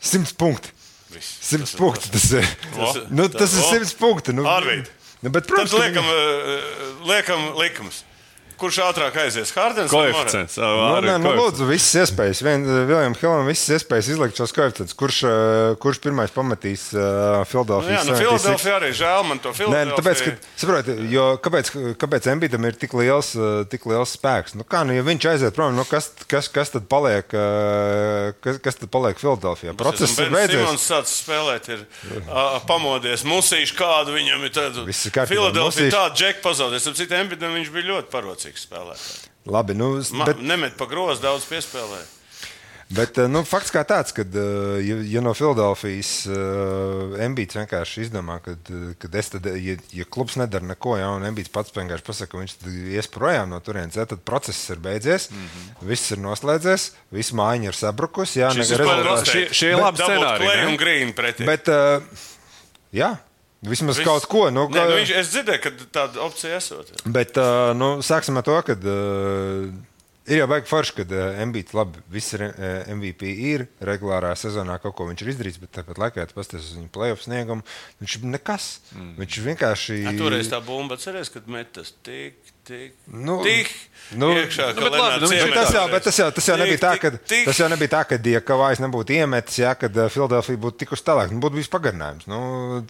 Simts punkti. Simts punkti. Tas ir, Tas- nu, tas ir simts punkti. Nu, Arvīd. Nu, bet, Tad protams, ka liekam, eh, liekam likums. Kurš ātrāk aizies? Hārdens vai Morens? Koeficients. Nu, nē, nu, lūdzu, visas iespējas. Viljamam Hilam visas iespējas izlikt šos koeficientus. Kurš, uh, kurš pirmais pamatīs uh, Nu, Filadelfijas? jā, nu, Filadelfija arī žēl man to Nē, Filadelfiju. nu, tāpēc, ka, saproti, jo, kāpēc, kāpēc Embītam ir tik liels, uh, tik liels spēks? Nu, kā, nu, ja viņš aiziet prom, nu, kas, kas, kas tad paliek, kas, kas tad paliek Filadelfijā? Process ir beidzies. Simons sācis spēlēt, ir uh, pamodies. Musīši kādu viņam ir kārtībā. Filadelfija tādu džeku pazaudēs. Ap citu Embidam viņš bija ļoti parocīgs spēlētājs. Labi, nu, Ma, bet, bet... Nemet pa grozu, daudz piespēlēja. Bet uh, nu, fakts kā tāds, ka, ja, ja no Filadelfijas uh, Embīts vienkārši izdomā, ka, ka es tad, ja, ja klubs nedara neko, ja, un Embīts pats vienkārši pasaka, ka viņš tad ies projām no turienes, ja, tad process ir beidzies, mm -hmm. viss ir noslēdzies, viss mājiņa ir sabrukusi. Rezultāts- šie- šie ir labi scenāriji. Bet, uh, jā, vismaz Viss- kaut ko. Nu, Nē, ka, nu, viņš, es dzirdēju, ka tāda opcija esot. Bet uh, nu, sāksim ar to, ka uh, ir jau baigi forši, ka uh, Mbīts labi, viss ir, uh, MVP ir regulārā sezonā, kaut ko viņš ir izdarījis, bet tāpat laikā, ja pasties uz viņa playoff sniegumu, viņš ir nekas. Mm. Viņš vienkārši. Ja, toreiz tā bumba atceries, kad metas tik, tik, Nu, tik nu, iekšā. nu, bet labi, nu, Bet tas jau, bet tas jau, tas jau Tik, nebija tā, tik, ka tik. tas jau nebija tā, ka Diekavājs nebūtu iemetis, ja kad uh, Filadelfija būtu tikusi tālāk. Nu, būtu bijis pagarinājums. Nu,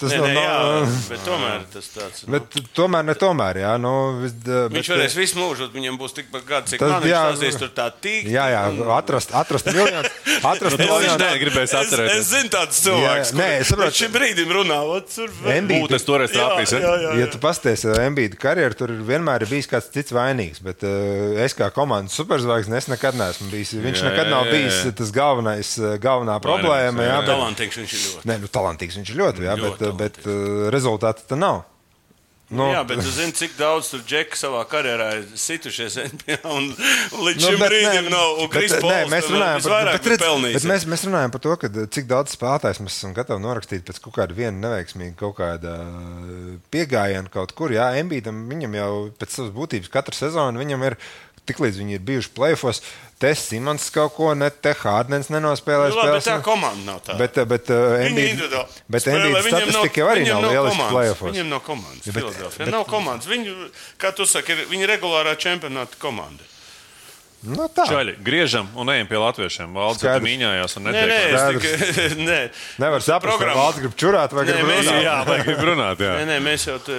tas Nē, nav- nē, jā, nav- *laughs* bet tomēr tas tāds. Nu, Bet tomēr, ne tomēr. Jā, nu, vis, bet, Viņš varēs visu mūžu, viņam būs tikpat gadi, cik Tas man jā, viņš stāstīs, tur tā tīk. Jā, jā, atrast, atrast miljonu. *laughs* Atrast Nu, miljonu. viņš negribēs Es, atcerēties. es zinu tādus cilvēkus, Jā, nē, es saprotu. šim brīdim runā. ot, Tur Būtu es toreiz trāpījis. Jā, ja? tu pasties Embīda karjeru, tur vienmēr ir bijis kāds cits vainīgs. Bet uh, es kā komandas superzvaigznes, es nekad neesmu bijis. Viņš Jā, nekad nav jā, jā. bijis tas galvenais, uh, galvenā problēma. Jā, jā, bet, Talantīgs viņš ir ļoti. Nē, nu, talantīgs viņš ir ļoti, jā, Ļoti bet, uh, bet uh, rezultāti tam nav. Nu, jā, bet tu zini, cik daudz tur džeki savā karjerā ir situšies NBA un, un līdz šim brīdim nav. Un Kris bet, Pols nē, mēs runājam par, bet, redz, bet mēs, mēs runājam par to, ka, cik daudz spēlētājs mēs esam gatavi norakstīt pēc kaut kāda viena neveiksmīga kaut kāda piegājiena kaut kur. Jā, Embīdam viņam jau pēc savas būtības katra sezona viņam ir. Tiklīdz viņi ir bijuši plēfos, te Simons kaut ko ne te Hārdens nenospēlēja. Nu, labi, bet tā spēles, komanda nav tāda. Bet, bet, uh, Viņi Embiid, individuāli bet viņiem statistika jau arī viņiem nav lieliski plēfos. Viņiem nav komandas. Bet- Filadelfijā nav komandas. Viņi, kā tu saki, ir viņa regulārā čempionāta komanda. Nu, tā. Čaļi, griežam un ejam pie latviešiem. Valsts tur mīņājās un Nē, nē, netiek. es tikai. *laughs* nē. Nevar saprast, vai Programma. valsts grib čurāt vai Nē, grib mēs- runāt. Jā, vai grib runāt? Nē, Jā. nē, mēs jau te,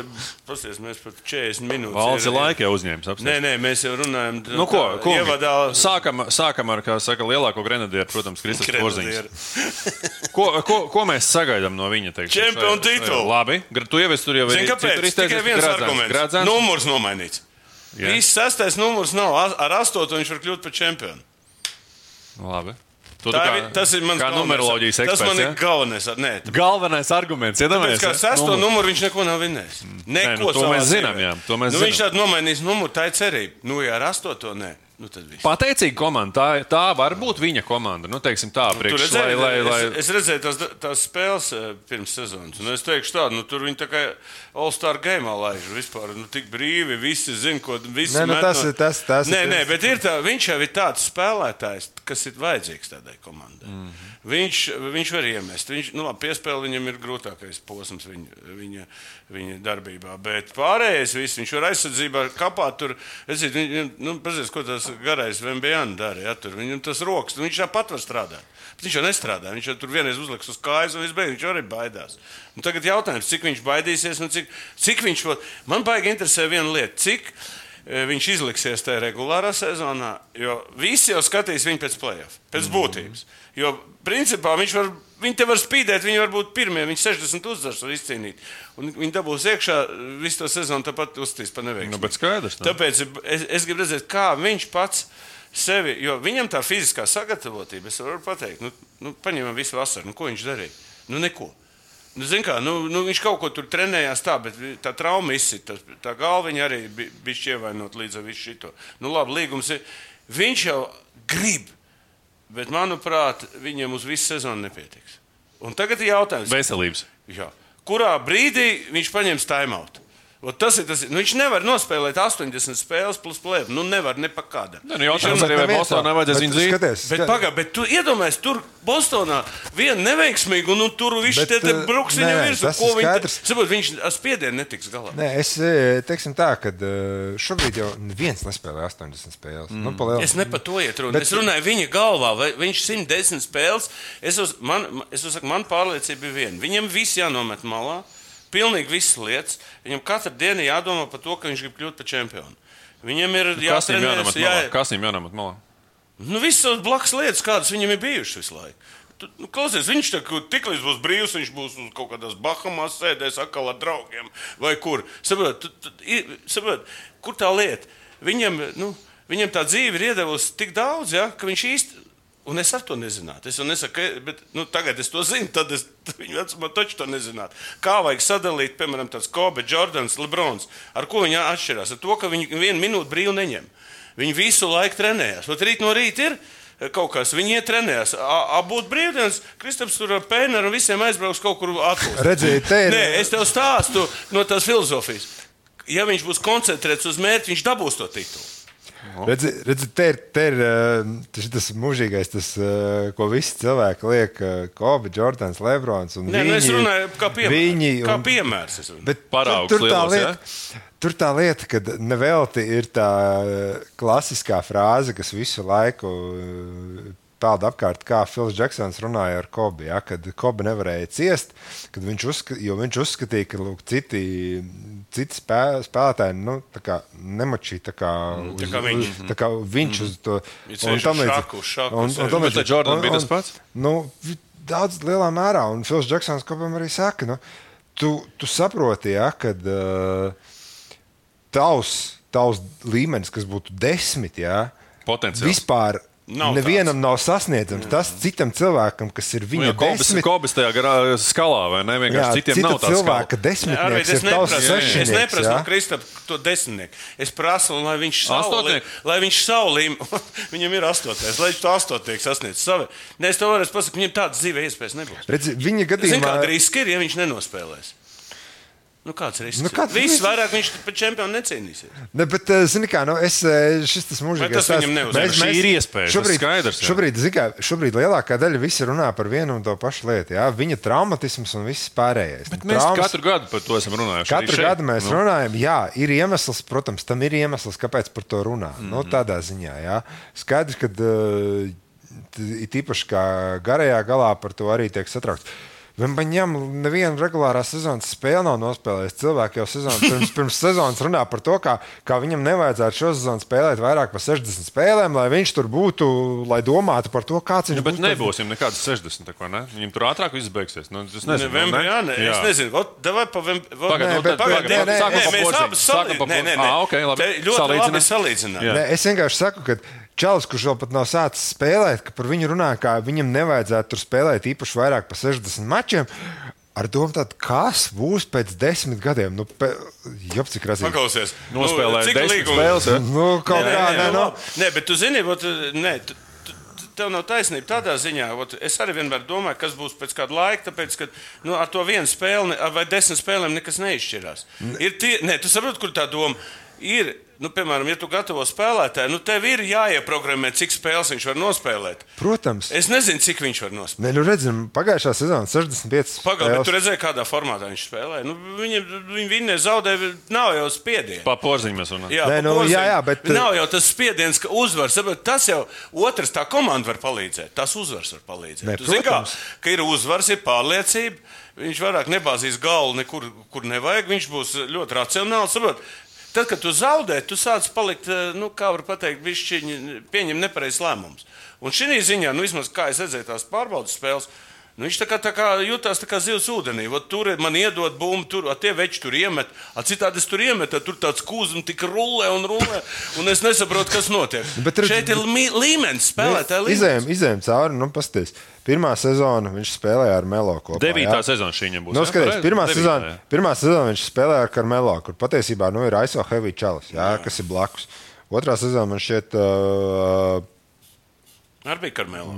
pasties, mēs pat 40 minūtes. Valsts ir ir- laika jau uzņēmis. Nē, apstāties. nē, mēs jau runājam. Nu, ko, tā, ko Ievadā, sākam, sākam ar, kā saka, lielāko grenadieru, protams, Kristus Porziņš. Ko, ko, ko mēs sagaidām no viņa? Teiksim, Čempionu titulu. Labi, tu esi tur jau Zini, kāpēc? Tikai viens arguments. Numurs nomainīts. Jā. Viss sastais numurs nav. Ar astoto viņš var kļūt par čempionu. Labi. Tu Tā kā- ir, tas ir mans kā galvenais- numeroloģijas eksperts. Tas man ir ja? galvenais. ar- Nē, Galvenais arguments, iedomājieties. Kā sesto numuru viņš neko nav vinnējis. Neko nu, to mēs zinām, jā, to mēs nu, zinām. viņš tādu nomainīs numuru, tā ir cerība. Nu, ja ar astoto nē, nu. Pateicīga komanda. Tā, tā var būt viņa komanda. Nu, teiksim, tā, Tur priekš, redzēju, lai, lai, lai... Es, es redzēju tās, tās spēles eh, pirms sezonas. Un es teikšu, tādu, nu, tur viņi tā kā All-Star game laiž. Vispār nu, tik brīvi, visi zina, ko visi Nē, nu, met tas no- ir- tas- tas ir Nē, nē, tas. bet ir tā, viņš jau ir tāds spēlētājs, kas ir vajadzīgs tādai komandai. Mm -hmm. viņš, viņš var iemest. Viņš, nu, labi, piespēle viņam ir grūtākais posms viņa, viņa, viņa darbībā. Bet pārējais viss, viņš var aizsardzībā kapāt tur. Es zinu, viņ, nu, pazies, ko tas garais Vembjāns dara. Ja, tur viņam tas rokas, viņš tāpat var strādāt. Bet viņš jau nestrādā. Viņš jau tur vienreiz uzliks uz kājas, un visbeidzot viņš arī baidās. Un tagad jautājums, cik viņš baidīsies un cik, cik viņš. Man baigi interesē viena lieta. Cik, e, Viņš izliksies tajā regulārā sezonā, jo visi jau skatīs viņu pēc playoff, pēc būtības. Jo, principā, viņš var, viņi te var spīdēt, viņi var būt pirmie, viņi 60 uzdevums var izcīnīt. Un viņi dabūs iekšā visu to sezonu, tāpat uztīs pa neveiksmi. Nu, skaidrs. nu. Tāpēc es, es gribu redzēt, kā viņš pats sevi, jo viņam tā fiziskā sagatavotība, es varu pateikt, nu, nu paņemam visu vasaru, nu, ko viņš darīja? Nu, neko. Nu, kā, nu, nu, viņš kaut ko tur trenējās, tā, bet tā trauma izsita. Tā galva viņa arī bi- bija ievainota līdz ar visu šo. Nu, labi, līgums ir. Viņš jau grib, bet, manuprāt, viņam uz visu sezonu nepietiks. Un tagad ir jautājums, Veselības. Jā. Kurā brīdī viņš paņems timeout? Ot Tas ir tas, nu, viņš nevar nospēlēt 80 spēles plus plēbu. Nu, nevar ne pa. Nē, nu, jautājums arī, vai Bostonā nevajadzēs viņu dzīt. Skaties, Bet, pagaidi, bet tu iedomājies, tur Bostonā viena neveiksmīga, un nu, tur viņš Bet, te, te eh, bruks viņam virsū. Ko viņš skaidrs. saprot, viņš ar spiedienu netiks galā. Nē, es e, teiksim tā, ka e, šobrīd jau neviens nespēlē 80 spēles. Mm. Nu, pa lielu- Es ne par to iet runa. Bet- Es runāju viņa galvā, vai viņš 110 spēles. Es, uz, man, es uzsaku, man pārliecība ir viena. Viņam viss jānomet malā. Pilnīgi visas lietas. Viņam katru dienu jādomā par to, ka viņš grib kļūt par čempionu. Viņam ir Kas viņam jāatrenējas, jānamat malā? Kas viņam jānamat malā? Nu, visas blakus lietas, kādas viņam ir bijušas visu laiku. Nu, klausies, viņš tā, kā tiklīdz būs brīvs, viņš būs uz kaut kādās Bahamās sēdēs atkal ar draugiem vai kur. Saprot, saprot, kur tā lieta? Viņam, nu, viņam tā dzīve ir iedavusi tik daudz, ja, ka viņš īsti. Un es ar to nezinātu. Es nesaku, ka, bet nu, tagad es to zinu. Tad es viņu vecumā taču to nezinātu. Kā vajag sadalīt, piemēram, tāds Kobe, Jordans, Lebrons. Ar ko viņi atšķirās? Ar to, ka viņi vienu minūti brīvi neņem. Viņi visu laiku trenējās. Ot rīt no rīta ir eh, kaut kas, viņi iet trenējās. Abūtu brīvdienas, Kristaps tur ar Pēneru un visiem aizbrauks kaut kur atpūst. *laughs* Redziet, te ir. Nē, es tev stāstu no tās filozofijas. Ja viņš būs koncentrēts uz mērķi, viņš dabūs to titulu. Redzi, redzi, te ir, te ir eh, tas, tas mūžīgais, tas, eh, ko visi cilvēki liek, eh, Kobe, Jordans, Lebrons. un Nē, nu es viņi- runāju kā piemērs. Viņi, Kā un- piemērs es runāju. Bet Paraugs tur, tur, tā lielos, lieta, tur tā lieta, ka nevelti ir tā klasiskā frāze, kas visu laiku peld apkārt, kā Fils Džeksons runāja ar Kobi. Ja, kad Kobi nevarēja ciest, kad viņš, uzska, jo viņš uzskatīja, ka lūk, citi, citi spē, spēlētāji nu, tā kā nemačīja tā kā, Mm, tā uz, kā viņš. tā kā viņš uz to Viņš sēž tam uz līdzīgi. ar Jordanu Un- bija tas pats? Nu, daudz lielā mērā, un Fils Džeksons kopam arī saka, nu, tu, tu saproti, ja, ka uh, tavs, tavs līmenis, kas būtu desmit, ja, Potenciāls. vispār Nav nevienam nav sasniedzams. Tas citam cilvēkam, kas ir Nu, viņa jā, Kobis, desmit, Kobis tajā garā skalā, vai ne? Vienkārši jā, citiem nav tā cilvēka desmitnieks es ir tavs neprasu, es neprasu no Kristapa to desmitnieku. Es prasu, lai viņš savu, Astotnieku? lai viņš savu līmeni, *laughs* viņam ir astotais, lai viņš to astotnieku sasniedz savu. Nē, es to varu pasakāt, viņam tādas dzīve iespējas nebūs. Redzi, viņa gadījumā kāda riska ir, ja viņš nenospēlēs? Nu, kāds risks? Nu, kāds Viss risks? vairāk viņš par čempionu necīnīsies. Ne, bet, eh, zini, kā, nu, es, eh, šis tas mūžīgais tas viņam? Mēs- Šī ir iespēja, Šobrīd, skaidrs, šobrīd, zini kā, šobrīd lielākā daļa visi runā par vienu un to pašu lietu. Jā? Viņa traumatisms un viss pārējais. Bet Nu, mēs traumas- katru gadu par to esam runājuši. Katru šeit. gadu mēs Nu. nu. runājam, jā, ir iemesls, protams, tam ir iemesls, kāpēc par to runā. Mm -hmm. nu, tādā ziņā, jā. Skaidrs, ka uh, it īpaši kā garajā galā par to arī tiek satraukts. Viņam neviena regulārā sezonas spēle nav nospēlējis. Cilvēki jau sezonas, pirms, *laughs* pirms sezonas runā par to, kā, kā viņam nevajadzētu šo sezonu spēlēt vairāk par 60 spēlēm, lai viņš tur būtu, lai domātu par to, kāds viņš Nu, bet būs. nebūsim nekādas 60. tā kā, ne? Viņam tur ātrāk viss beigsies. Nu, es nezinu, Novembrī, ne? jā, es nezinu. Nu, pagad, nē, nē, sākam nē, pa mēs abi salīdzinām. Nē, nē, porziņu. nē. Ā, ok, labi. Te ļoti labi Salīdzinām. salīdzināt. Jā. Nē, es vienkārši saku, ka Čalis, kurš vēl pat nav sācis spēlēt, ka par viņu runā, ka viņam nevajadzētu tur spēlēt īpaši vairāk par 60 mačiem. Ar domu, tādu, kas būs pēc desmit gadiem? Nu, pe... Jop, cik razīgi. Paklausies. Nospēlēja cik desmit līgumi- spēles, ja? Nu, kaut Nē, kā, nē, nē, nē, nu. labi. nē, bet tu zini, vot, nē, tu, tu, tu- tev nav taisnība tādā ziņā. Vot, es arī vienmēr domāju, kas būs pēc kāda laika, tāpēc, ka nu, ar to vienu spēli vai desmit spēlēm nekas neizšķirās. Ir tie, nē, tu saproti, kur tā doma ir. Nu, piemēram, ja tu gatavo spēlētāju, nu, tev ir jāieprogrammē, cik spēles viņš var nospēlēt. Protams. Es nezinu, cik viņš var nospēlēt. Nē, nu redzam, pagājušā sezonā 65 Pagaidām, bet spēles. tu redzēji, kādā formātā viņš spēlēja. Nu, viņi viņi vinnē zaudēja, nav jau spiediena. Pa porziņu mēs runājam. Jā, Nē, nu, jā, jā, bet- Nav jau tas spiediens, ka uzvars. saprot, Tas jau otrs tā komanda var palīdzēt. Tas uzvars var palīdzēt. Nē, Tu zini kā, ka ir uzvars, ir pārliecība. Viņš vairāk nebāzīs galvu nekur, kur nevajag. Viņš būs ļoti racionāls. Saprot, Tad, kad tu zaudē, tu sāc palikt, eh, nu, kā var teikt, viņš pieņem nepareizs lēmums. Un šī ziņā, nu, vismaz kā es redzēju tās pārbaudas spēles, Nu, viņš tā kā, tā kā jutās tā kā zivs ūdenī. Vot tur man iedod bumbu, tur a, tie veči tur iemet. A, citādi es tur iemetu, tur tāds kūzums tik rulē un rulē. Un es nesaprotu, kas notiek. Bet redz- Šeit ir lī- līmenis, spēlētāja līmenis. Izejām, izejām cauri, nu, pasties. Pirmā sezona viņš spēlēja ar Melo kopā. Devītā jā. sezona šī viņam būs. Nu, skaties, pirmā, Devītā, sezona, jā. pirmā sezona viņš spēlēja ar Karmelo, kur patiesībā nu, ir ISO Heavy Čalis, jā, jā. kas ir blakus. Otrā sezona man šķiet, uh, Arī bija Karmela.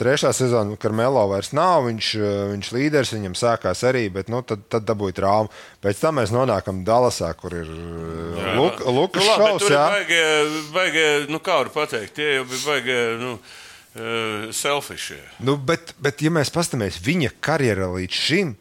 Trešā sezona Karmelo vairs nav. Viņš, uh, viņš līderis, viņam sākās arī, bet nu, tad, tad dabūja traumu. Pēc tam mēs nonākam Dallasā, kur ir uh, Luk, Lukas Nu, bet šovs. baigi, nu, kā var pateikt, tie jau bija baigi, nu, uh, selfiši. Nu, bet, bet, ja mēs paskatāmies viņa karjerā līdz šim,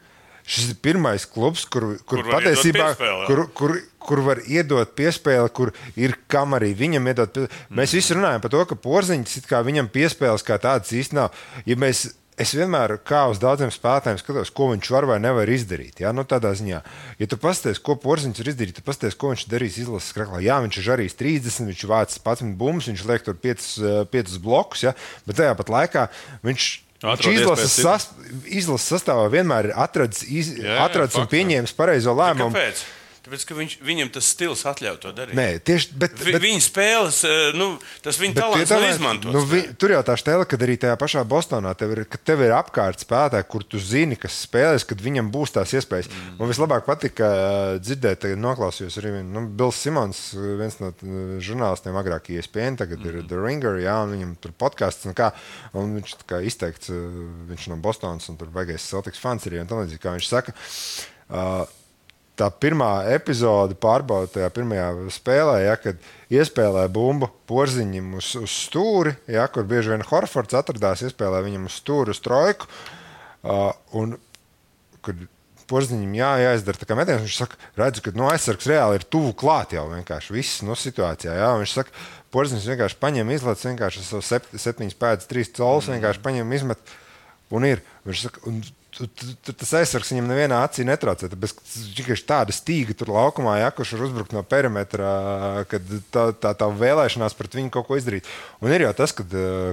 šis ir pirmais klubs, kur, kur, Kur patiesībā kur, kur, kur var iedot piespēli, kur ir kam arī viņam iedot. Pie... Mēs visi runājam par to, ka porziņš viņam piespēles kā tādas īsti nav. Ja mēs, es vienmēr kā uz daudziem spēlētājiem skatos, ko viņš var vai nevar izdarīt. Ja? Nu, tādā ziņā, ja tu pasties, ko porziņš var izdarīt, tad pasties, ko viņš darīs izlases krāklā. Jā, viņš ir arī 30, viņš vāc 11 bumbas, viņš liek tur 5, 5 blokus, ja? bet tajā pat laikā viņš. Izlases, sas, izlases sastāvā vienmēr ir atradzis, iz, Jā, jā, atradzis un pieņēmis pareizo lēmumu. Kāpēc? Tāpēc, viņš, viņam tas stils atļauj to darīt. Nē, tieši bet, bet, viņa spēles, eh, nu, tas viņa talants nav izmantots. Nu, vi, tur jau tā stēle, kad arī tajā pašā Bostonā tev ir, tev ir apkārt spēlētāji, kur tu zini, kas spēlēs, kad viņam būs tās iespējas. Mm. Man vislabāk patika uh, dzirdēt, noklausījos arī nu, Bills Simons, uh, viens no žurnālistiem agrāk E ESPN, tagad mm. ir The Ringer, jā, un viņam tur podkāsts un kā, un viņš kā izteikts, viņš no Bostonas un tur baigais Celtics fans arī, un tā līdzīgi, kā viņš saka. Uh, tā pirmā epizode pārbauda tajā pirmajā spēlē, ja, kad iespēlēja bumbu porziņam uz, uz stūri, ja, kur bieži vien Horfords atradās, iespēlēja viņam uz stūri, uz trojku. Uh, un, kad porziņam jā, jāizdara tā kā metiens, viņš saka, redzu, ka no aizsargs reāli ir tuvu klāt jau vienkārši viss no situācijā. Jā, viņš saka, porziņš vienkārši paņem, izlaiž vienkārši ar savu sep, septiņas pēdas, trīs colis, vienkārši paņem, izmet un ir. Viņš saka, un, Tas aizsargs viņam nevienā acī netraucē. Tāpēc ka tikai tāda stīga tur laukumā, ja kurš var uzbrukt no perimetra, kad tā, tā, tā vēlēšanās pret viņu kaut ko izdarīt. Un ir jau tas, ka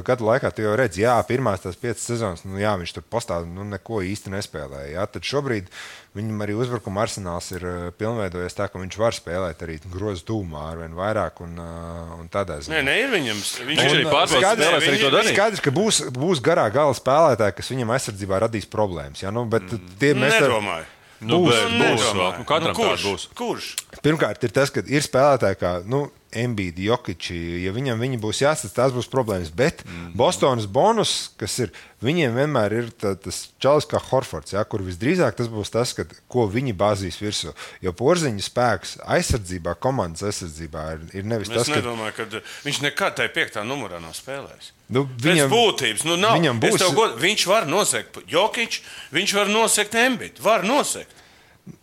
gadu laikā tu jau redzi, jā, pirmās tās piecas sezonas, nu, jā, viņš tur pastāv, nu, neko īsti nespēlēja. Jā. Tad šobrīd viņam arī uzbrukuma arsenāls ir eh, pilnveidojies tā, ka viņš var spēlēt arī grozu tūmā ar vien vairāk un, eh, un tādā ziņā. Nē, nē, ir viņam. Viņš arī ir spēlēs, arī viņi- to darīja. Skaidrs, ka būs, būs garā gala spēlētāji, kas viņam aizsardzībā radīs problēmas. Ja? Nu, bet tie mēs Nedomāju. Nu, Būs, bet būs Nedomāju. vēl. Nu, katram kurš? būs. Kurš? Pirmkārt, ir tas, ka ir spēlētāji kā nu, Embiid, Jokiči. Ja viņam viņi būs jāsaka, tās būs problēmas. Bet mm. Bostonas bonus, kas ir, viņiem vienmēr ir tā, tas čalis kā Horfords, ja, kur visdrīzāk tas būs tas, kad, ko viņi bāzīs virsū. Jo porziņa spēks aizsardzībā, komandas aizsardzībā ir, ir nevis Es tas, ka nedomāju, ka viņš nekad tajā piektā numurā nav spēlējis. nu, Viņam, Pēc būtības, nu, nav. viņam Es būs. God, viņš var nosegt Jokic, viņš var nosegt Embiid. Var nosegt.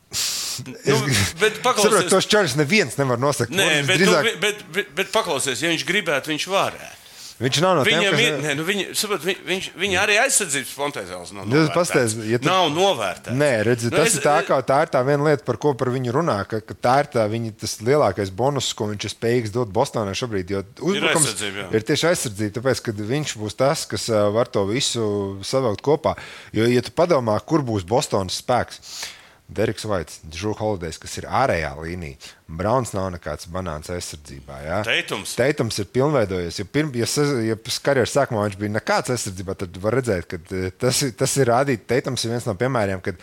*laughs* Nu, bet *laughs* Saprotu, tos čaļus neviens nevar nosakt. Nē, bet, drīzāk- drīzāk... bet, bet, bet paklausies, ja viņš gribētu, viņš varētu. Viņš nav no tiem, Viņam kas- ir, ne, nu viņi, saprot, viņ, viņš, viņi arī aizsardzības potenciāls nav Nu, novērtēts. pastāsti, ja tu- Nav novērtēts. Nē, redziet, Nu, tas es- ir tā, kā, tā ir tā viena lieta, par ko par viņu runā. Ka, ka tā ir tā viņa tas lielākais bonus, ko viņš ir spējīgs dot Bostonai šobrīd. Jo uzbrukums aizsardzība, jā. ir tieši aizsardzība, tāpēc, ka viņš būs tas, kas var to visu savilkt kopā. Jo, ja tu padomā, kur būs Bostonas spēks, Deriks Vaits, Džūks Holidejs, kas ir ārējā līnija, Brauns nav nekāds banāns aizsardzībā. Jā. Teitums. Teitums ir pilnveidojies. Ja, pirm, ja, ja karjeras sākumā viņš bija nekāds aizsardzībā, tad var redzēt, ka eh, tas, ir- tas ir rādīt. Teitums ir viens no piemēriem, kad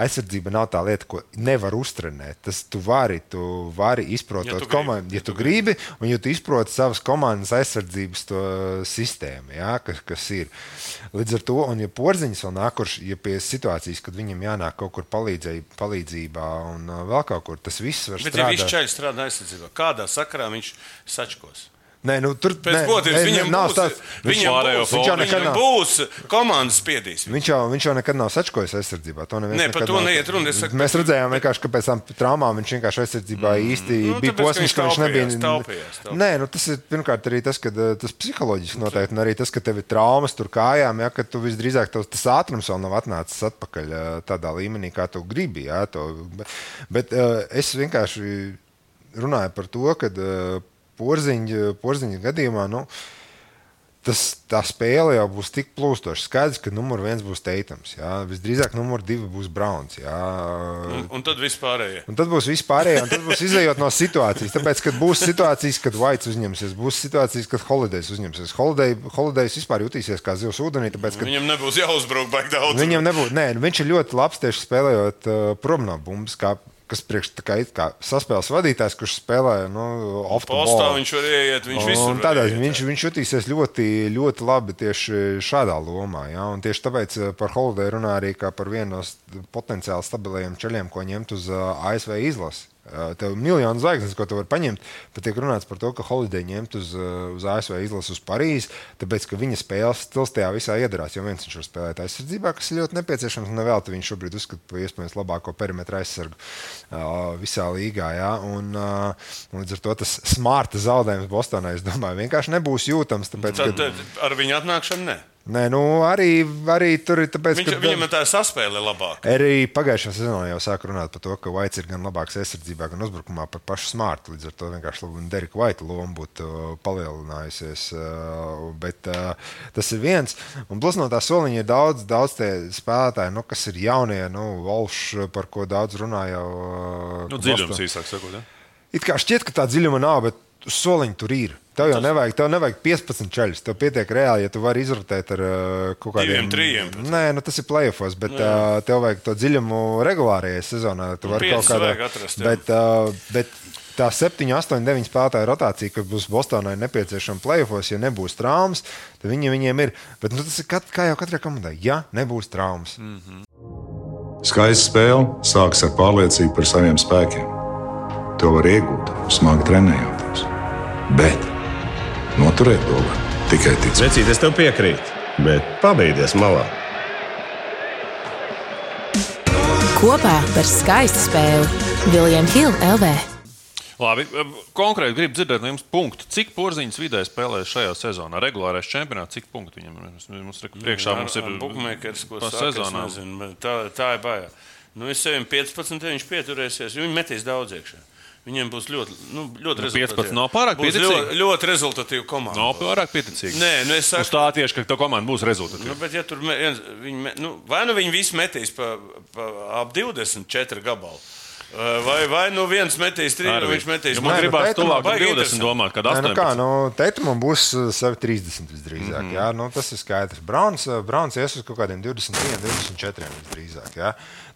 aizsardzība nav tā lieta, ko nevar uztrenēt. Tas tu vari, tu vari izprotot Ja ja komandu, ja tu gribi, un ja tu izproti savas komandas aizsardzības sistēmu, jā, kas, kas ir. Līdz ar to, un ja porziņš vēl nāk, kurš ja pie situācijas, kad viņam jānāk kaut kur palīdzēja, palīdzībā un uh, vēl kaut kur, tas viss var Bet, ja strādāt. viņš ceļš strādā aizsardzībā, kādā sakarā viņš sačkos? Nē, nu, tur Pēc būtības viņam, nav būs, tāds- viņam, pārējo būs, Viņš jau viņam nekad nav. būs komandas spiedīs. Viņš jau, viņš jau nekad nav sačkojis aizsardzībā. To neviens Nē, nekad par to nav- neiet runa, es saku- Mēs redzējām, vienkārši, ka pēc tam traumām viņš vienkārši aizsardzībā īsti Nu, bija posms, ka viņš nebija. taupījās, taupījās. Nē, nu, tas ir pirmkārt arī tas, ka uh, tas psiholoģiski noteikti, un arī tas, ka tev ir traumas tur kājām, ja, ka tu visdrīzāk tavs, tas ātrums vēl nav atnācis atpakaļ uh, tādā līmenī, kā tu gribi. Ja, to, bet bet uh, es vienkārši runāju par to, ka porziņa, porziņa gadījumā. Nu, Tas, tā spēle jau būs tik plūstoša. Skaidrs, ka numur viens būs teitams. Jā. Visdrīzāk numur divi būs Browns. Jā. Un, un tad vispārējie. Un tad būs vispārējais, un tad būs izējot no situācijas. Tāpēc, kad būs situācijas, kad Vaits uzņemsies, būs situācijas, kad Holidays uzņemsies. Holiday, Holidays vispār jutīsies kā zivs ūdenī, tāpēc, ka Viņam nebūs jāuzbrauc baigi daudz. Viņam nebūtu, nē, viņš ir ļoti labs tieši spēlējot uh, prom no bumbas, kā, kas priekš tā kā, kā saspēles vadītājs, kurš spēlē nu, ball. viņš var ieiet, viņš visur. Un tādā ieiet, viņš, viņš jutīsies ļoti, ļoti labi tieši šādā lomā. Ja? Un tieši tāpēc eh, par Holiday runā arī kā par vienu no potenciāli stabiliem ceļiem, ko ņemt uz uh, ASV izlasi. Tev ir miljonu zvaigznes, ko tu vari paņemt. Pat tiek runāts par to, ka Holiday ņemt uz, uz ASV izlasi uz Parīzi, tāpēc ka viņa spēles stils tajā visā iedarās. Jo viens viņš var spēlēt aizsardzībā, kas ir ļoti nepieciešams, un vēl te viņš šobrīd uzskata par iespējams labāko perimetra aizsargu visā līgā. Ja? Un, un līdz ar to tas smarta zaudējums Bostonai, es domāju, vienkārši nebūs jūtams. Tāpēc, Tad, ka, tad ar viņu atnākšanu ne. Nē, nu, arī, arī tur ir tāpēc, Viņš, ka viņam ir tā saspēle labāka. Arī pagājušajā sezonā jau sāka runāt par to, ka Vaits ir gan labāks aizsardzībā, gan uzbrukumā par pašu smārtu. Līdz ar to vienkārši Derika Vaita loma būtu uh, palielinājusies. uh, Bet uh, tas ir viens. Un plus no tā soliņa ir daudz, daudz tie spēlētāji, nu, kas ir jaunie, nu, Volšs, par ko daudz runā jau. Nu, dziļums īsāk sakot. Ja? It kā šķiet, ka tā dziļuma nav, bet uz soliņa tur ir. Tev jau nevajag, tev nevajag 15 ceļus. Tev pietiek reāli, ja tu vari izrotēt ar uh, kaut kādiem trijiem. Nē, nu, tas ir playoffs, bet uh, tev vajag to dziļumu regulārajā sezonā. Tu vari piecus kaut kādā vajag atrast, jā. Bet, uh, bet tā 7, 8, 9 spēlētāju rotācija, kad būs Bostonai nepieciešama playoffs, ja nebūs traumas, tad viņi, viņiem ir. Bet nu, tas ir kat, kā jau katrai komandai. Ja nebūs traumas, mm. Skaista spēle sākas ar pārliecību par saviem spēkiem. To var iegūt, smagi trenējoties. Bet noturēt to var tikai ticēt. Vecīt, es tev piekrītu, bet pabeigties malā. Kopā par skaistu spēli Viljams Hilde LV. Labi, konkrēti gribu dzirdēt no jums punktu. Cik porziņš vidē spēlē šajā sezonā? Regulārais čempionāts, cik punktu viņam ir? Mums, mums re- priekšā mums ir Bookmakers, ko bet Tā, tā ir baigta. Nu, es sevim 15, ja viņš pieturēsies, jo viņi metīs daudz iekšā. Viņiem būs ļoti, nu, ļoti Nu, 15 rezultatīva. nav pārāk Būs pieticīgi? ļoti, ļoti rezultatīva komanda. Nav pārāk pieticīgi. Nē, nu es Uz saku, tā tieši, ka tā komanda būs rezultatīva. nu, bet ja tur viens, viņi, nu, vai nu viņi visi metīs pa, pa ap 24 gabalu. Uh, Vai, vai nu viens metīs trīs, vai viņš metīs Ja man Nē, nu, gribās Teitumam tuvāk par baigi 20 interesanti. domāt, kad Nē, 18. nu kā, nu, Teitumam būs uh, savi 30 visdrīzāk. Mm -hmm. jā, nu, tas ir skaidrs. Browns, uh, Browns ies uz kaut kādiem 21, 24 visdrīzāk. Jā.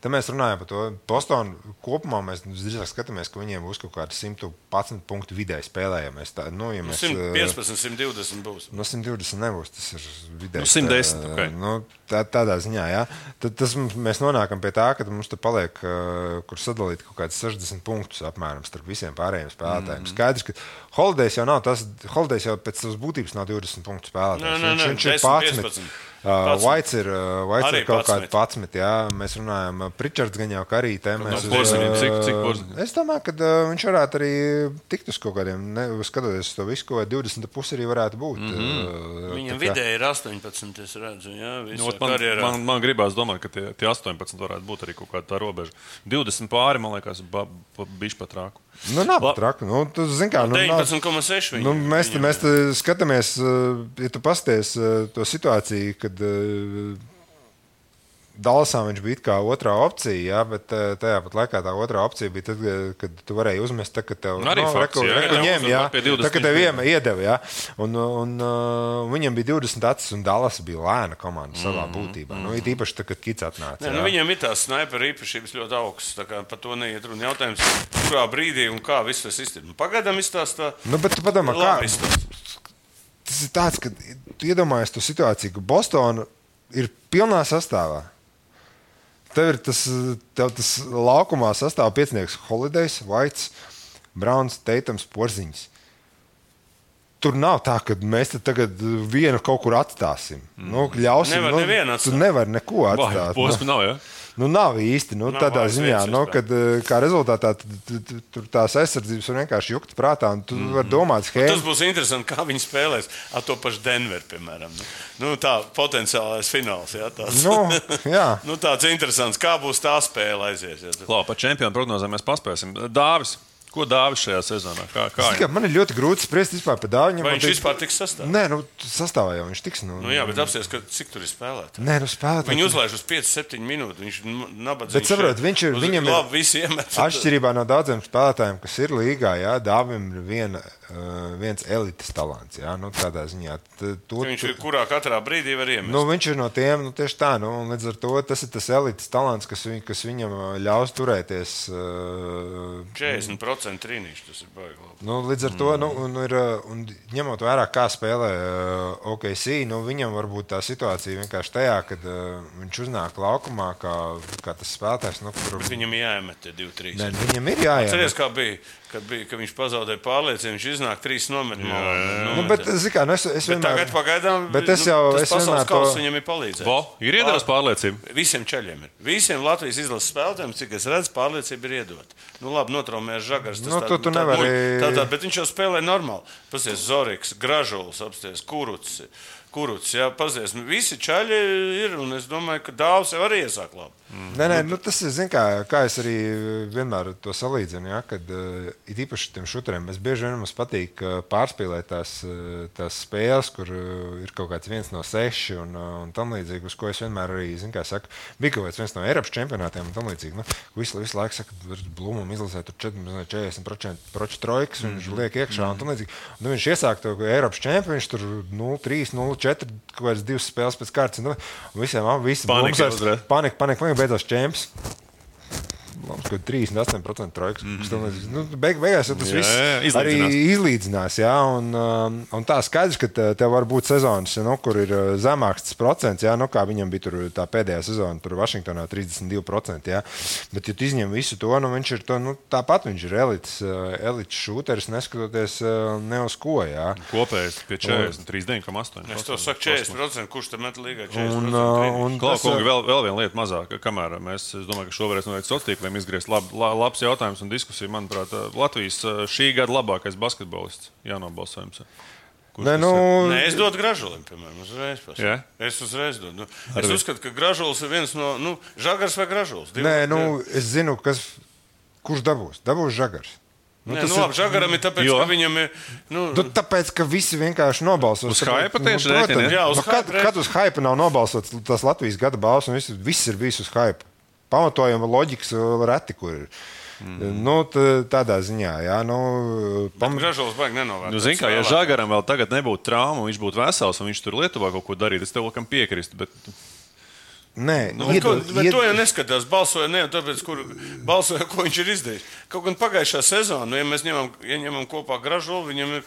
Tad mēs runājam par to. Bostonu kopumā mēs visdrīzāk skatāmies, ka viņiem būs kaut kādi 111 punktu vidēji spēlējamies. Tā, nu, ja mēs, uh, 115, 120 būs. No 120 nebūs. Tas ir vidēji. Nu, 110, tā, ok. Nu, tā, tādā ziņā, jā. Tad tas, mēs nonākam pie tā, ka mums te paliek, uh, kur sadalīt kaut kāds 60 punktus apmēram starp visiem pārējiem spēlētājiem. Mm -hmm. Skaidrs, ka Holidays jau nav tas, Holidays jau pēc savas būtības nav 20 punktu spēlētājs. Nē, nē, nē, viņš, viņš ir 10, 11. 15. Vaits ir, Vaits ir kaut kāda 11. pacmet, jā. Mēs runājam, Pričards gan jau kā arī tēmēs. No cik- cik? Es domāju, ka uh, viņš varētu arī tikt uz kaut kādiem, ne, skatoties uz to visu, ko 20 pusi arī varētu būt. Mm -hmm. uh, Viņam kā- vidēji ir 18, es redzu, jā, Nu, man, karjerā. man, man gribās domāt, ka tie, tie 18 varētu būt arī kaut kāda tā robeža. 20 pāri, man liekas, bija pat rāku. Nu, nav La- traki. Nu, tu zini, kā. Nu, nav- 19,6 viņam. Nu, mēs, viņam mēs skatāmies, uh, ja tu pasties uh, to situāciju, kad uh, Dallasā viņš bija kā otrā opcija, jā, bet uh, tajā pat laikā tā otrā opcija bija tad, uh, kad tu varēji uzmest, tad, kad tev Nu, arī fakts, jā, reku, jā, ņem, uzmet jā, pie 20 tad, kad tev viņš iema, iedeva. Jā, un, un, uh, viņam bija 20 acis, un Dallas bija lēna komanda savā būtībā. Nu, it īpaši, tad, kad Kits atnāca. Nē, nu, viņam ir tās sniperu īpašības ļoti augstas. tā kā Par to neiet runa. Jautājums, kurā brīdī un kā viss tas izturās. Pagaidām izstāstā. Nu, bet tu padomā, kā Labi izstāsta. tas ir tāds, ka tu iedomājies to situāciju, ka Bostonā ir pilnā sastāvā. Tev ir tas, tev tas laukumā sastāv piecinieks Holidays, Vaits, Browns, Teitams, Porziņš. Tur nav tā, ka mēs te tagad vienu kaut kur atstāsim. Nu, ļausim, Nevar nu, nevienu tu atstāt. nevari neko Vai, atstāt. posmi nav, jā? Nu, nav īsti. Nu, Nav tādā ziņā, nu, kad eh, kā rezultātā tu- tu- tu- tur tās aizsardzības var vienkārši jukt prātā. un Tu vari domāt, Tas schēmas. būs interesanti, kā viņi spēlēs ar to pašu Denveru, piemēram. Nu, nu, tā potenciālais fināls. Jā, tāds. Nu, *laughs* jā. nu, tāds interesants, kā būs tā spēle aizies. Klā, par čempionu prognozēm mēs paspēsim. Dāvis, ko Dāvis šajā sezonā? Kā, kā Tikai Man ir ļoti grūti spriest vispār par dāviņu. Vai viņš vispār tiks sastāvā? Nē, nu, sastāvā jau viņš tiks. Nu, Nu, jā, bet apsies, ka cik tur ir spēlētāji. Nē, nu, spēlēt. Viņi uzlaiž uz 5-7 minūtes. Viņš ir nabadzīgs. Bet saprot, viņš ir- viņam ir- labi, visi iemet. Atšķirībā no daudziem spēlētājiem, kas ir līgā, jā, Dāvim ir viena, viens elites talants. Jā, nu, tādā ziņā. To, Viņš ir kurā katrā brīdī var iemest. Nu, viņš ir no tiem, nu, tieši tā, nu, līdz ar to tas ir tas elites talants, kas, viņ, kas viņam uh, ļaus turēties. Uh, 40% trīnīši tas ir labi. Nu, līdz ar to, nu, un ir, un ņemot vērā, kā spēlē uh, OKC, nu, viņam var būt tā situācija vienkārši tajā, kad uh, viņš uznāk laukumā, kā, kā tas spēlētājs, nu, kur Bet Viņam jāiemet tie 2-3. ne, viņam ir jāiet. Atcerieties, kā bija, kad, bija, kad viņš pazaudēja pārliecību. Viņš iznāk trīs nometnē. Nu, bet, zini kā, nu, es, es Bet vienmēr, tagad pagaidām Bet es jau- tas es vienmēr to- viņam ir palīdzējis. Vo, ir iedevis pārliecību. Visiem ceļiem ir. Visiem Latvijas izlases spēlētājiem, cik es redzu, pārliecība ir iedota. Nu, labi, notraumēs žagars. tas Nu, tā- tu- tu tā- nevari- Tā, tā, bet viņš jau spēlē normāli. Pasies Zoriks, Gražulis, apsties Kuruts. Kuruts, jā, pazies. Nu, Visi ceļi ir, un es domāju, ka dāvs jau arī iesāk labi. Nē, nē, nu, tas ir, kā, kā es arī vienmēr to salīdzinu. Ja, kad uh, ir īpaši tiem šuteriem, es bieži vien mums patīk uh, pārspīlēt tās, uh, tās spēles, kur uh, ir kaut kāds viens no seši un, un tam līdzīgi, uz ko es vienmēr arī, zinu, kā saku, bija kaut kāds viens no Eiropas čempionātiem un tam līdzīgi. Nu, visu, visu laiku saka, ka Blūmam izlasē tur 4, 40% proču trojkas, mm -hmm. viņš liek iekšā un tam līdzīgi. Un, nu, viņš iesāk to Eiropas čempionu, viņš tur 0-3, 0-4, kaut kādas divas spēles pēc kārtas. Nu, visiem, visi Panika. Panika, panika, panika, beidzās čempions. Mums kaut kā 38% trojkas. Mm -hmm. nu, beig, beigās jau tas Jā, viss jā, arī izlīdzinās. Jā, un, um, un tā skaidrs, ka te- tev var būt sezonas, nu, kur ir uh, zemāks tas procents, jā, nu, kā viņam bija tur tā pēdējā sezona, tur Vašingtonā 32%. Jā. Bet, ja tu izņem visu to, nu, viņš ir to, nu, tāpat viņš ir elites, uh, elites šūteris, neskatoties uh, ne uz ko. Jā. Kopējais pie 43,8. Es to saku 40%, kurš tam met līgā 40%. Un, un Klau, tas, kungi, uh, vēl, vēl viena lieta mazāk, kamēr mēs, es domāju, ka šo varēs noteikti sociāliem tīkliem izgriezt. Lab, la, labs jautājums un diskusija, manuprāt, Latvijas uh, šī gada labākais basketbolists jānobalsojums. Nē, nu? Nē, es dodu gražulim, piemēram, uzreiz. Jā? Es uzreiz dodu. Nu, es uzskatu, ka gražulis ir viens no, nu, žagars vai gražulis. Divi- Nē, nu, es zinu, kas, kurš dabūs. Dabūs žagars. Nē, tas nu, ir- labi, žagaram ir tāpēc, Jo. ka viņam ir. Nu, Nu, tāpēc, ka visi vienkārši nobalsos. Uz Tāpēc- hypa tieši jā, uz nu, kad, uz hypa nav nobalsots tas Latvijas gada balss, un viss, viss ir bijis uz hypa. Pamatojama loģikas vēl reti, kur ir. Mm. Nu, tādā ziņā, jā, nu, pam... Gražulis baigi nenovērtēt. Nu, zin, kā, ja Žagaram vēl tagad nebūtu traumu, viņš būtu vesels un viņš tur Lietuvā kaut ko darītu, es tev laikam piekrītu. Bet Nē, Nu, iedod- bet ied- to jau neskatās. Balsoja ne tāpēc, kur balsoja, ko viņš ir izdarījis. Kaut gan pagājušā sezonā, nu, ja mēs ņemam, ja ņemam kopā gražulu, viņam ir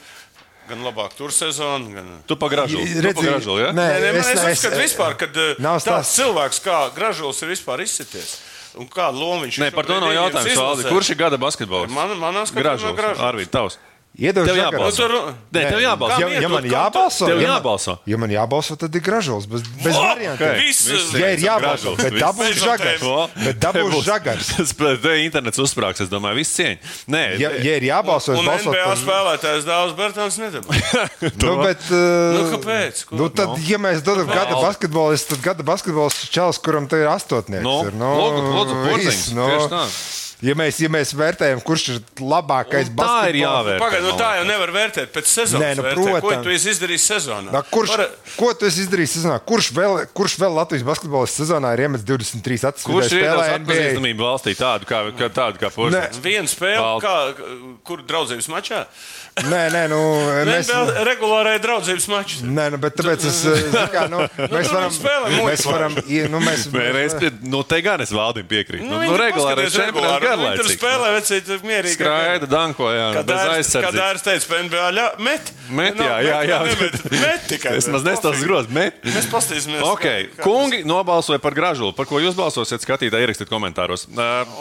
gan labāk tur sezona, gan. tu pagražo. Pagražo, ja? nē, Nē, nē, es es, es ne- uzskatu, vispār, kad eh, tāds stāsts. cilvēks kā gražulis ir vispār izsities. Un kādu lomu viņš Nē, par to nav jautājums. Valdi. Kurš ir gada basketbolists? Man, manā skatījumā Gražulis. gražulis. Arvīd, tavs. Iedod Tev jābalso. Nu, tur- Nē, tev jābalso. Ja, ja man jābalso, Tev jābalso. Ja man jābalso, tad ir gražulis bez, bez variantiem. Viss, Ja ir jābalso, Gražulis, bet dabūs žagars. Bet dabūs būs- žagars. Tas internets uzsprāgs, es domāju, viss cieņa. Nē, Ja, ja ir jābalso, es Un balsotu NBA par spēlētājs Dārzs Bertāns nedabūja. Nu, bet, uh, Nu, kāpēc? Ko? Nu, tad, ja mēs dodam gada basketbolistu, tad gada basketbolists čels, kuram te ir astotnieks. Nu, ir, lūdzu, lūdzu, porziņš, viss, nu, tieši tā. Ja, mēs, ja mēs vērtējam, kurš ir labākais Un tā ir jāvērtē. Pagaid, nu tā jau nevar vērtēt pēc sezonas. Nē, nu, vērtē. Ko protams. tu esi izdarījis sezonā? Na, kurš, Var- ko tu esi izdarījis sezonā? Kurš vēl, kurš vēl Latvijas basketbolists sezonā ir iemetis 23 acis? Kurš ir atpazīstamību valstī tādu kā, kā, tādu kā Porsche? Viena spēle, Valdi. kā, kur draudzības mačā? Nē, nē, nu, mēs. Mēs regulārai draudzības mačā. Nē, nu, bet tāpēc es, eh, kā, *laughs* nu, mēs tur varam, viņi spēlē muļķu mēs varam, nu, mēs, pie- nu, te gan es valdību piekrītu. Nu, nu, viņi regulāri čempions regulāri, viņi Tur garlaicīgs. spēlē vecīt mierīgi. Skraida, dankojā, Kad bez Dārs- Kad aizsardzības. Dārs teica, NBA ļa, met. Met, jā, jā, jā. Met *laughs* tikai. Es maz nestāstu grozs, met. Mēs paskatīsimies. Ok, kungi nobalsoja par gražulu. Par ko jūs balsosiet, skatītāji, ierakstiet komentāros.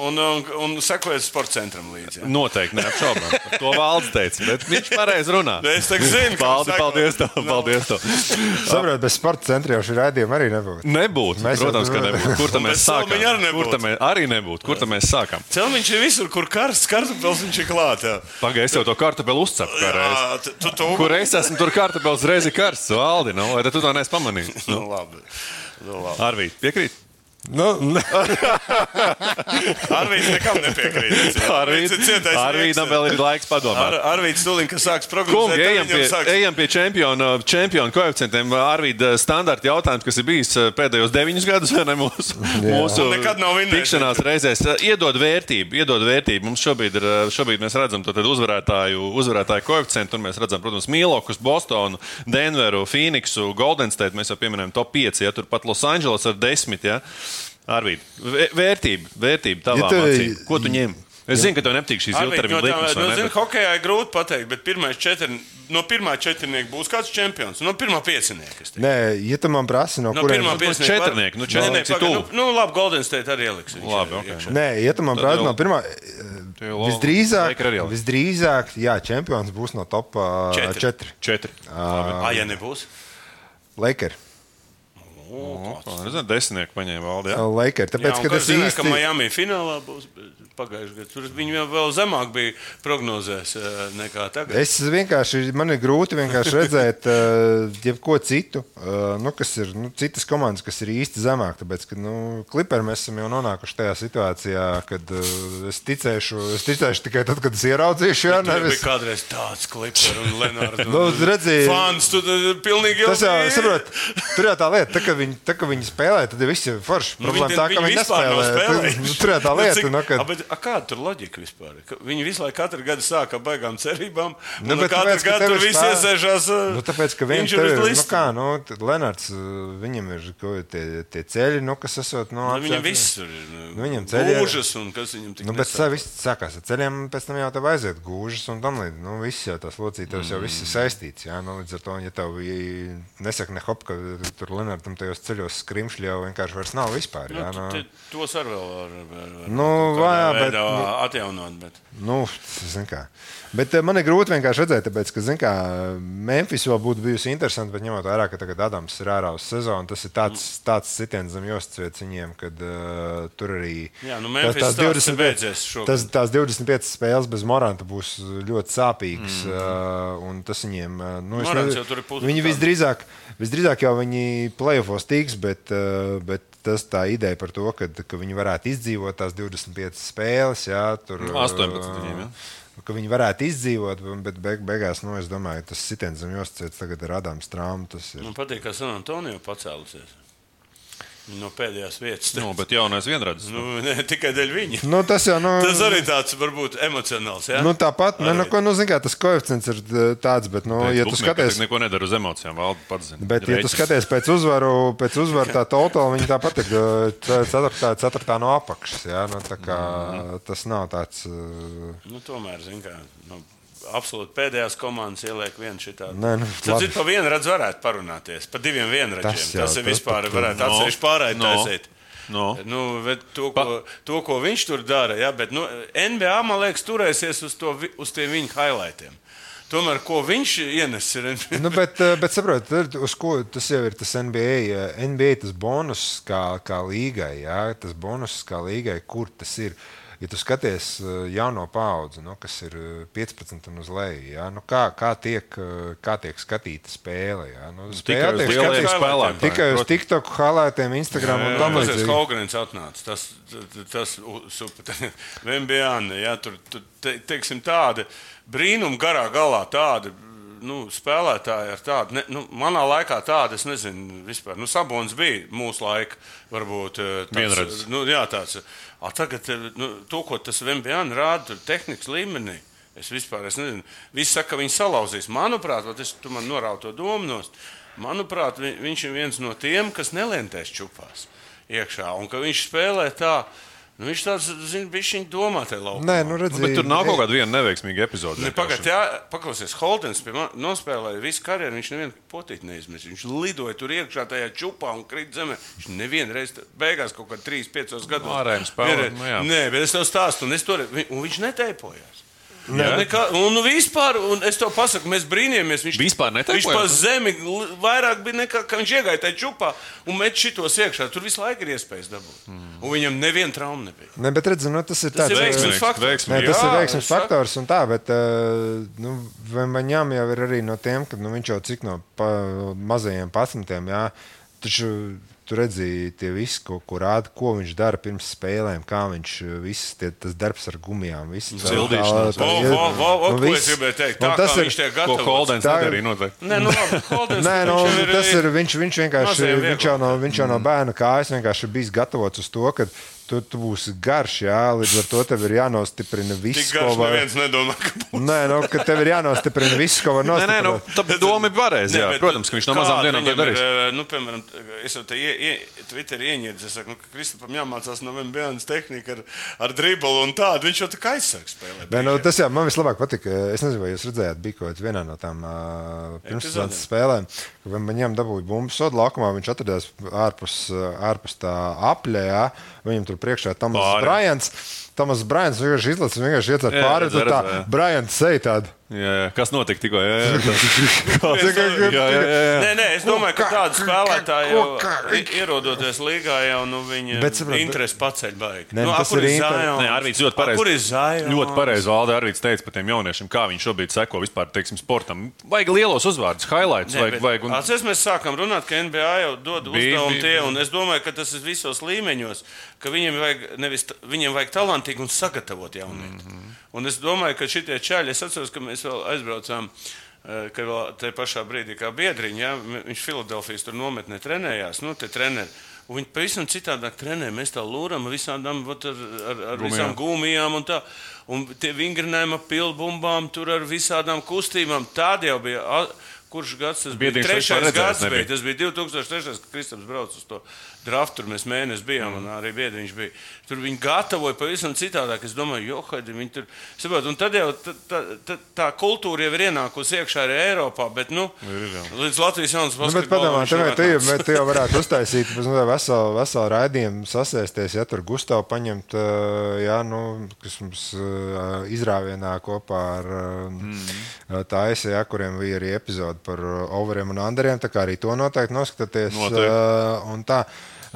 Un, un, un sekojiet sporta centram līdzi. jā. noteikti neapšaubām. Par To valsts teica, bet viņš pareizi runā. Es tā zinu, ka Paldies, tev, paldies tev. saprotu, bez sporta centra jau šī raidījuma arī nebūtu. Nebūtu, Mēs protams, ka nebūtu. Kur tam mēs? Salmiņa arī nebūtu. Kur tam mēs arī nebūtu? Kur tam mēs sākām? Celmiņš ir visur, kur karsts, kartupels viņš ir klāt. jā. Pagaid, es jau to kartupeli reizi. Jā, tu- tu to Kur es esmu, tur kartupels reizi karsts, valdi, nu, vai tu to neesi pamanījis? Nu, labi. Nu, labi. Arvīt, piekrīt? Nu, ne. *laughs* Arvīds nekam nepiekrīt. *laughs* Arvīdam vēl ir laiks padomāt. Ar, Arvīds Stulīn, kas sāks prognozēt, ejam viņam pie, sāks- ejam pie čempiona, čempiona koeficientiem. Arvīda standarta jautājums, kas ir bijis eh, pēdējos deviņus gadus, vai ne mūsu, mūsu Un nekad nav vinnējis. tikšanās reizēs. Eh, Iedod vērtību, iedod vērtību. Mums šobrīd, ir, eh, šobrīd mēs redzam to tad uzvarētāju, uzvarētāju koeficientu, un mēs redzam, protams, Milokus, Bostonu, Denveru, Phoenixu, Golden State. Mēs jau pieminējam top 5, ja tur pat Losandželos ar 10. Ja? Arvīd, vē- vērtība, vērtība tavā Ja tev- acīm. Ko tu ņem? Es zinu, ka tev nepatīk šīs ilgtermiņa no, vai no, ne, zinu, hokejā ir grūti pateikt, bet pirmais četri, no pirmā četrnieka būs kāds čempions. No pirmā piecinieka. Nē, ja tu man prasi, no No kuriem pirmā piecinieka. var- četrnieka, nu, ir pagaid, tuvu. Nu, nu, labi, Golden State arī ieliks. viņš Labi, ir ok. iekšā. Nē, ja tu man jau- no pirmā. Visdrīzāk, visdrīzāk, jā, čempions būs no top Četri. 4. Četri. Ah, ja nebūs? Lakers. Nezinu, desmitnieku paņēma valdi. Ja? Lakers. Jā, Tāpēc, un ka tas īsti ka Miami finālā būs pagājušajā gadā. Tur viņi jau vēl zemāk bija prognozēs eh, nekā tagad. Es vienkārši, man ir grūti redzēt, uh, jebko citu, uh, nu, kas ir nu, citas komandas, kas ir īsti zemāk. Tāpēc, ka nu, kliperi mēs esam jau nonākuši tajā situācijā, kad es ticēšu, es ticēšu tikai tad, kad es ieraudzīšu. Jā, Tur bija nevis. kādreiz tāds klips ar Leonardu. *laughs* Nu, redzi- Fans, tu pilnīgi Tas jau, saprot, tur jau tā lieta, tā, ka viņi, tā, ka viņi spēlē, tad ir viss ir forši. Nu, Problēma tā, ka viņi nespēlē. Tur jau tā *laughs* Nu, lieta, cik- nu, kad... Bet, a, kāda tur loģika vispār? Viņi visu laiku katru gadu sāk ar baigām cerībām. Nu, Nu, bet katru tāpēc, gadu tur viss iesēžās. uh, Nu, tāpēc, ka viņš ir uz nu, kā, nu, Lenards, viņam ir ko, tie, tie ceļi, nu, kas esot. Nu, Nu, Viņam viss tur ir. Nu, viņam ceļi ir- Gūžas un kas viņam tik Nu, bet tas viss sākās ar ceļiem, pēc tam jau tev aiziet gūžas un tam līdzīgi. Nu, viss jau tas locītājs jau viss ir saistīts. Jā, nu, līdz ar to, ja tev nesaka ne hop, ka tur Lenardam tajos ceļos skrimšļi jau vienkārši vairs nav vispār. Jā, Nu, nu, Tos arī vēl var, Nu, vajā, bet, nu- atjaunot. Bet. Nu. Bet eh, man ir grūti vienkārši redzēt, tāpēc, ka, kā, Memphis vēl būtu bijusi interesanti, bet ņemot vērā, ka tagad Adams ir ārā uz sezonu, tas ir tāds, tāds sitiens zem jostas vietas viņiem, kad uh, tur arī Jā, nu, ir beidzies šogad. tas, tās 25 spēles bez Moranta būs ļoti sāpīgas. Mm. Uh, un tas viņiem, uh, nu, es Morants nezinu, ir pusi viņi visdrīzāk, visdrīzāk jau viņi playoffs tiks, bet, uh, bet tas tā ideja par to, ka, ka viņi varētu izdzīvot tās 25 spēles, jā, tur Nu, 18 viņiem, jā. Ka viņi varētu izdzīvot, bet beig, beigās, nu, es domāju, tas sitiens zem jostas tagad ir. Tas ir. Man patīk, ka San Antonio pacēlusies. No pēdējās vietas. Nu, bet jaunais vienradzis. Nu, ne tikai dēļ viņa. Nu, tas jau nu, Tas arī tāds varbūt emocionāls. Ja? Nu, tāpat, ne, nu, Arī. ko, nu, zin, kā, tas koeficients ir uh, tāds, bet, nu, ja tu skaties, neko nedara uz emocijām, valda pats zina. bet, ja tu skaties pēc uzvaru, pēc uzvaru tā totāla, viņi tāpat ir uh, ceturtā, ceturtā no apakšas. Jā, nu, tā kā, tas nav tāds. Uh, Nu, tomēr, zin kā, nu, absolūti pēdējās komandas ieliek vienu šitā. Nē, nu, Tad, labi. pa vienu redzu varētu parunāties, pa diviem vienradžiem. Tas Tas, jau, tas ir tas vispār, pat- varētu No, atsevišķi pārējai no. taisīt. No. Nu, bet to, ko, to, ko viņš tur dara, ja, bet nu, NBA man liekas, turēsies uz, to, uz tiem viņa highlightiem. tomēr ko viņš ienes. Ir, Nu, bet, eh, bet saprotiet, uz ko tas jau ir tas NBA. eh, NBA tas bonus kā, kā līgai, jā, tas bonus kā līgai, kur tas ir. Ja tu skaties eh, jauno paudzi, nu, kas ir eh, 15 un uz leju, jā, nu, kā, kā, tiek, eh, kā tiek skatīta spēle. Jā, nu, Tikai uz tiek lielajiem skatīta- spēlētājiem. Tikai uz. TikTok, halētiem, Instagram un tam Tas ir līdzīgi. Haugrins atnācis. Tas, tas, tas. *laughs* Vembiāni, ja tur, tur te, teiksim tāda brīnuma garā galā tāda. Nu, spēlētāji ar tādu, ne, nu, manā laikā tāda, es nezinu, vispār. Nu, Sabons bija mūsu laika, varbūt eh, tāds, Vienredzes. nu, jā, tāds. A, tagad, eh, nu, to, ko tas Vembiāni rāda, tehnikas līmenī, es vispār es nezinu. Visi saka, ka viņi salauzīs. Manuprāt, es, tu man norautu to domu nost. Manuprāt, vi, viņš ir viens no tiem, kas nelentēs čupās iekšā. Un ka viņš spēlē tā, nu, viņš tāds, zina, viņš viņa domā tajā laukumā. Nē, nu, Nu, redzi, bet tur nav kaut kāda viena neveiksmīga epizode. Ne, vienkārši. Pagaidiet, paklausies, Holdens pie man nospēlēja visu karjeru. Viņš nevienu potīti neizmet. Viņš lidoja tur iekšā tajā čupā un krīt zemē. Viņš nevienu reizi beigās kaut kādā 3, 5 gados. Ārējiem Vienreiz- nu. Nē, bet es tev stāstu, un, es tur, un viņš neteipojās. Jā. Nekā, un nu, vispār, un es to pasaku, mēs brīnījāmies. Viņš Vispār Viņš neteipojās? pa zemi vairāk bija nekā ka viņš iegāja tajā čupā un met šitos iekšā. Tur visu laiku ir iespējas dabūt. Mm. Un viņam neviena trauma nebija. Ne, bet redzi, nu, tas ir Tas tāds veiksmīgs, faktors. Nē, tas Jā, ir veiksmīgs es saku. faktors un tā, bet uh, nu, Vembaņām jau ir arī no tiem, ka nu, viņš jau cik no pa, mazajiem pasmatiem, jā, taču tu redzēji tie visi, ko, ko rāda, ko viņš dara pirms spēlēm, kā viņš uh, viss tie, tas darbs ar gumijām, viss tā- Sildīšanās. tā- Vo, vo, vo, vo, nu, ko es viss. teikt? Tā tas kā ir- viņš tiek Ko. Holdens Tā ir- nedarīja noteikti. Nē, nu, Holdens, Nē, nu, viņš jau tas ir viņš, viņš vienkārši viņš jau, no, viņš jau no bērna kājas vienkārši ir bijis gatavots uz to, ka tu, tu būsi garš, jā, līdz ar to tev ir jānostiprina viss, ko var. neviens nedomā, ka būs. Nē, nu, ka tev ir jānostiprina viss, ko var Nē, nē, nu, tā doma ir pareiza. jā. bet Protams, ka viņš no mazām dienām to viņam ir, darīs. eh, Nu, piemēram, es jau te ie, ie, Twitter ieņēmu, es saku, nu, ka Kristupam jāmācās no Vembiānas tehnika ar, ar driblu un tādu. Viņš jau tā kā aizsargs spēlē. Nē, nu, tas jau man vislabāk patika. Es nezinu, vai jūs redzējāt, bija kaut kāda vienā no tām uh, pirmssezonas spēlēm, kad viņam dabūja bumbu sodu laukumā. Viņš atradās ārpus, ārpus tā apļā. Viņam tur priekšā ir Tomas Pāri. Bryants. Tomas Bryants vienkārši izlaiž, vienkārši iet ar pāri. Tad tā. Bryants seja tādu. Jā, jā. Kas notika tikko? Jā, jā, *laughs* *laughs* jā. Jā, jā, jā. Nē, nē, es domāju, ka kā- i- ierodoties līgā, jau nu, saprot, interesi paceļ. Nē, nu, tas kur ir? Nē, Arvīts ļoti pareizi. Kur ir Zājums? Ļoti pareizi Valde Arvīts teica par tiem jauniešiem, kā viņi šobrīd seko vispār, teiksim, sportam. Vajag lielos uzvārdus, highlights, Nē, vajag, vajag un... Atceries, mēs sākam runāt, ka NBA jau dod uzdevumu tie, un es domāju, ka tas ir visos līmeņos, ka viņiem vajag, nevis, viņiem vajag talantīgi un sagatavot jaunieti. Mm. -hmm. Un es domāju, ka šitie čaļi, es atceros, ka mēs vēl aizbraucām. eh, Ka vēl tajā pašā brīdī, kā biedriņš, ja, viņš Filadelfijas tur nometnē trenējās, nu, te trenēja. Un viņi pavisam citādāk trenē. Mēs tā lūram visādām, vot ar, ar, ar visām gumijām un tā. Un tie vingrinājumi, pilbumbām, tur ar visādām kustībām. Tāda jau bija. Kurš gads tas bija? Biedriņš vispār Trešais gads bija. Tas bija 2003. kad Kristaps brauca uz to draftu. Tur mēs mēnesi bijām, mm. un arī biedriņš bija. Tur viņi gatavoja pavisam citādāk. Es domāju, jo, haidi, viņi tur. Saprot, un tad jau tā, tā, tā, tā kultūra jau ir ienākusi iekšā arī Eiropā, bet, nu, līdz Latvijas jaunas Nu, bet padomā, viņš tu, nav vai tu, jau- varētu uztaisīt nu, veselu, veselu raidījumu, sasēsties, ja tur Gustavu paņemt, jā, nu, kas mums izrāvienā kopā ar mm. Taisi, ja, kuriem bija arī epizode par overiem un underiem, tā kā arī to noteikti noskatāties. Noteikti. ā, un tā.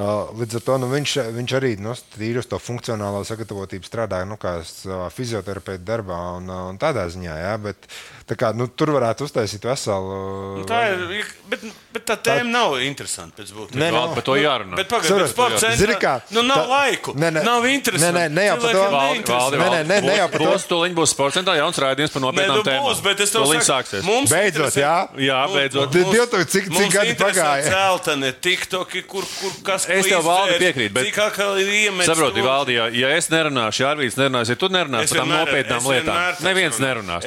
Līdz ar to nu, viņš, viņš arī nu, tīri uz to funkcionālo sagatavotību strādāja nu, fizioterapeita darbā un, un tādā ziņā. Ja, bet, tā kā, nu, tur varētu uztaisīt veselu. Nu, Tā ir, bet, bet tā tēma nav interesanta pēc būtības. Nē, Valde, par to jārunā. Bet Saprot, sporta Zini centrā. kā, Nu, nav tā- laiku. Nē, nē. nav interesanti. Nē, nē, ne jau par to. Valdi, Nē, valdi. nē, nē, ne jau par to. Būs tūlīt būs sporta centrā jauns rādījums par Nē, nopietnām nu tēmām. būs, bet es tev saku, mums Beidzot, jā? Jā, beidzot. Di- mums- 2000 cik- cik gadi pagāja? Celtene, TikToki, kur, kur kas Es tev, Valdi, piekrītu, bet- Cik atkal ir iemetis. Saproti, Valdi, ja, es nerunāšu, ja Arvīts nerunās, ja tu nerunās Es par tām nopietnām lietām, neviens runā. nerunās.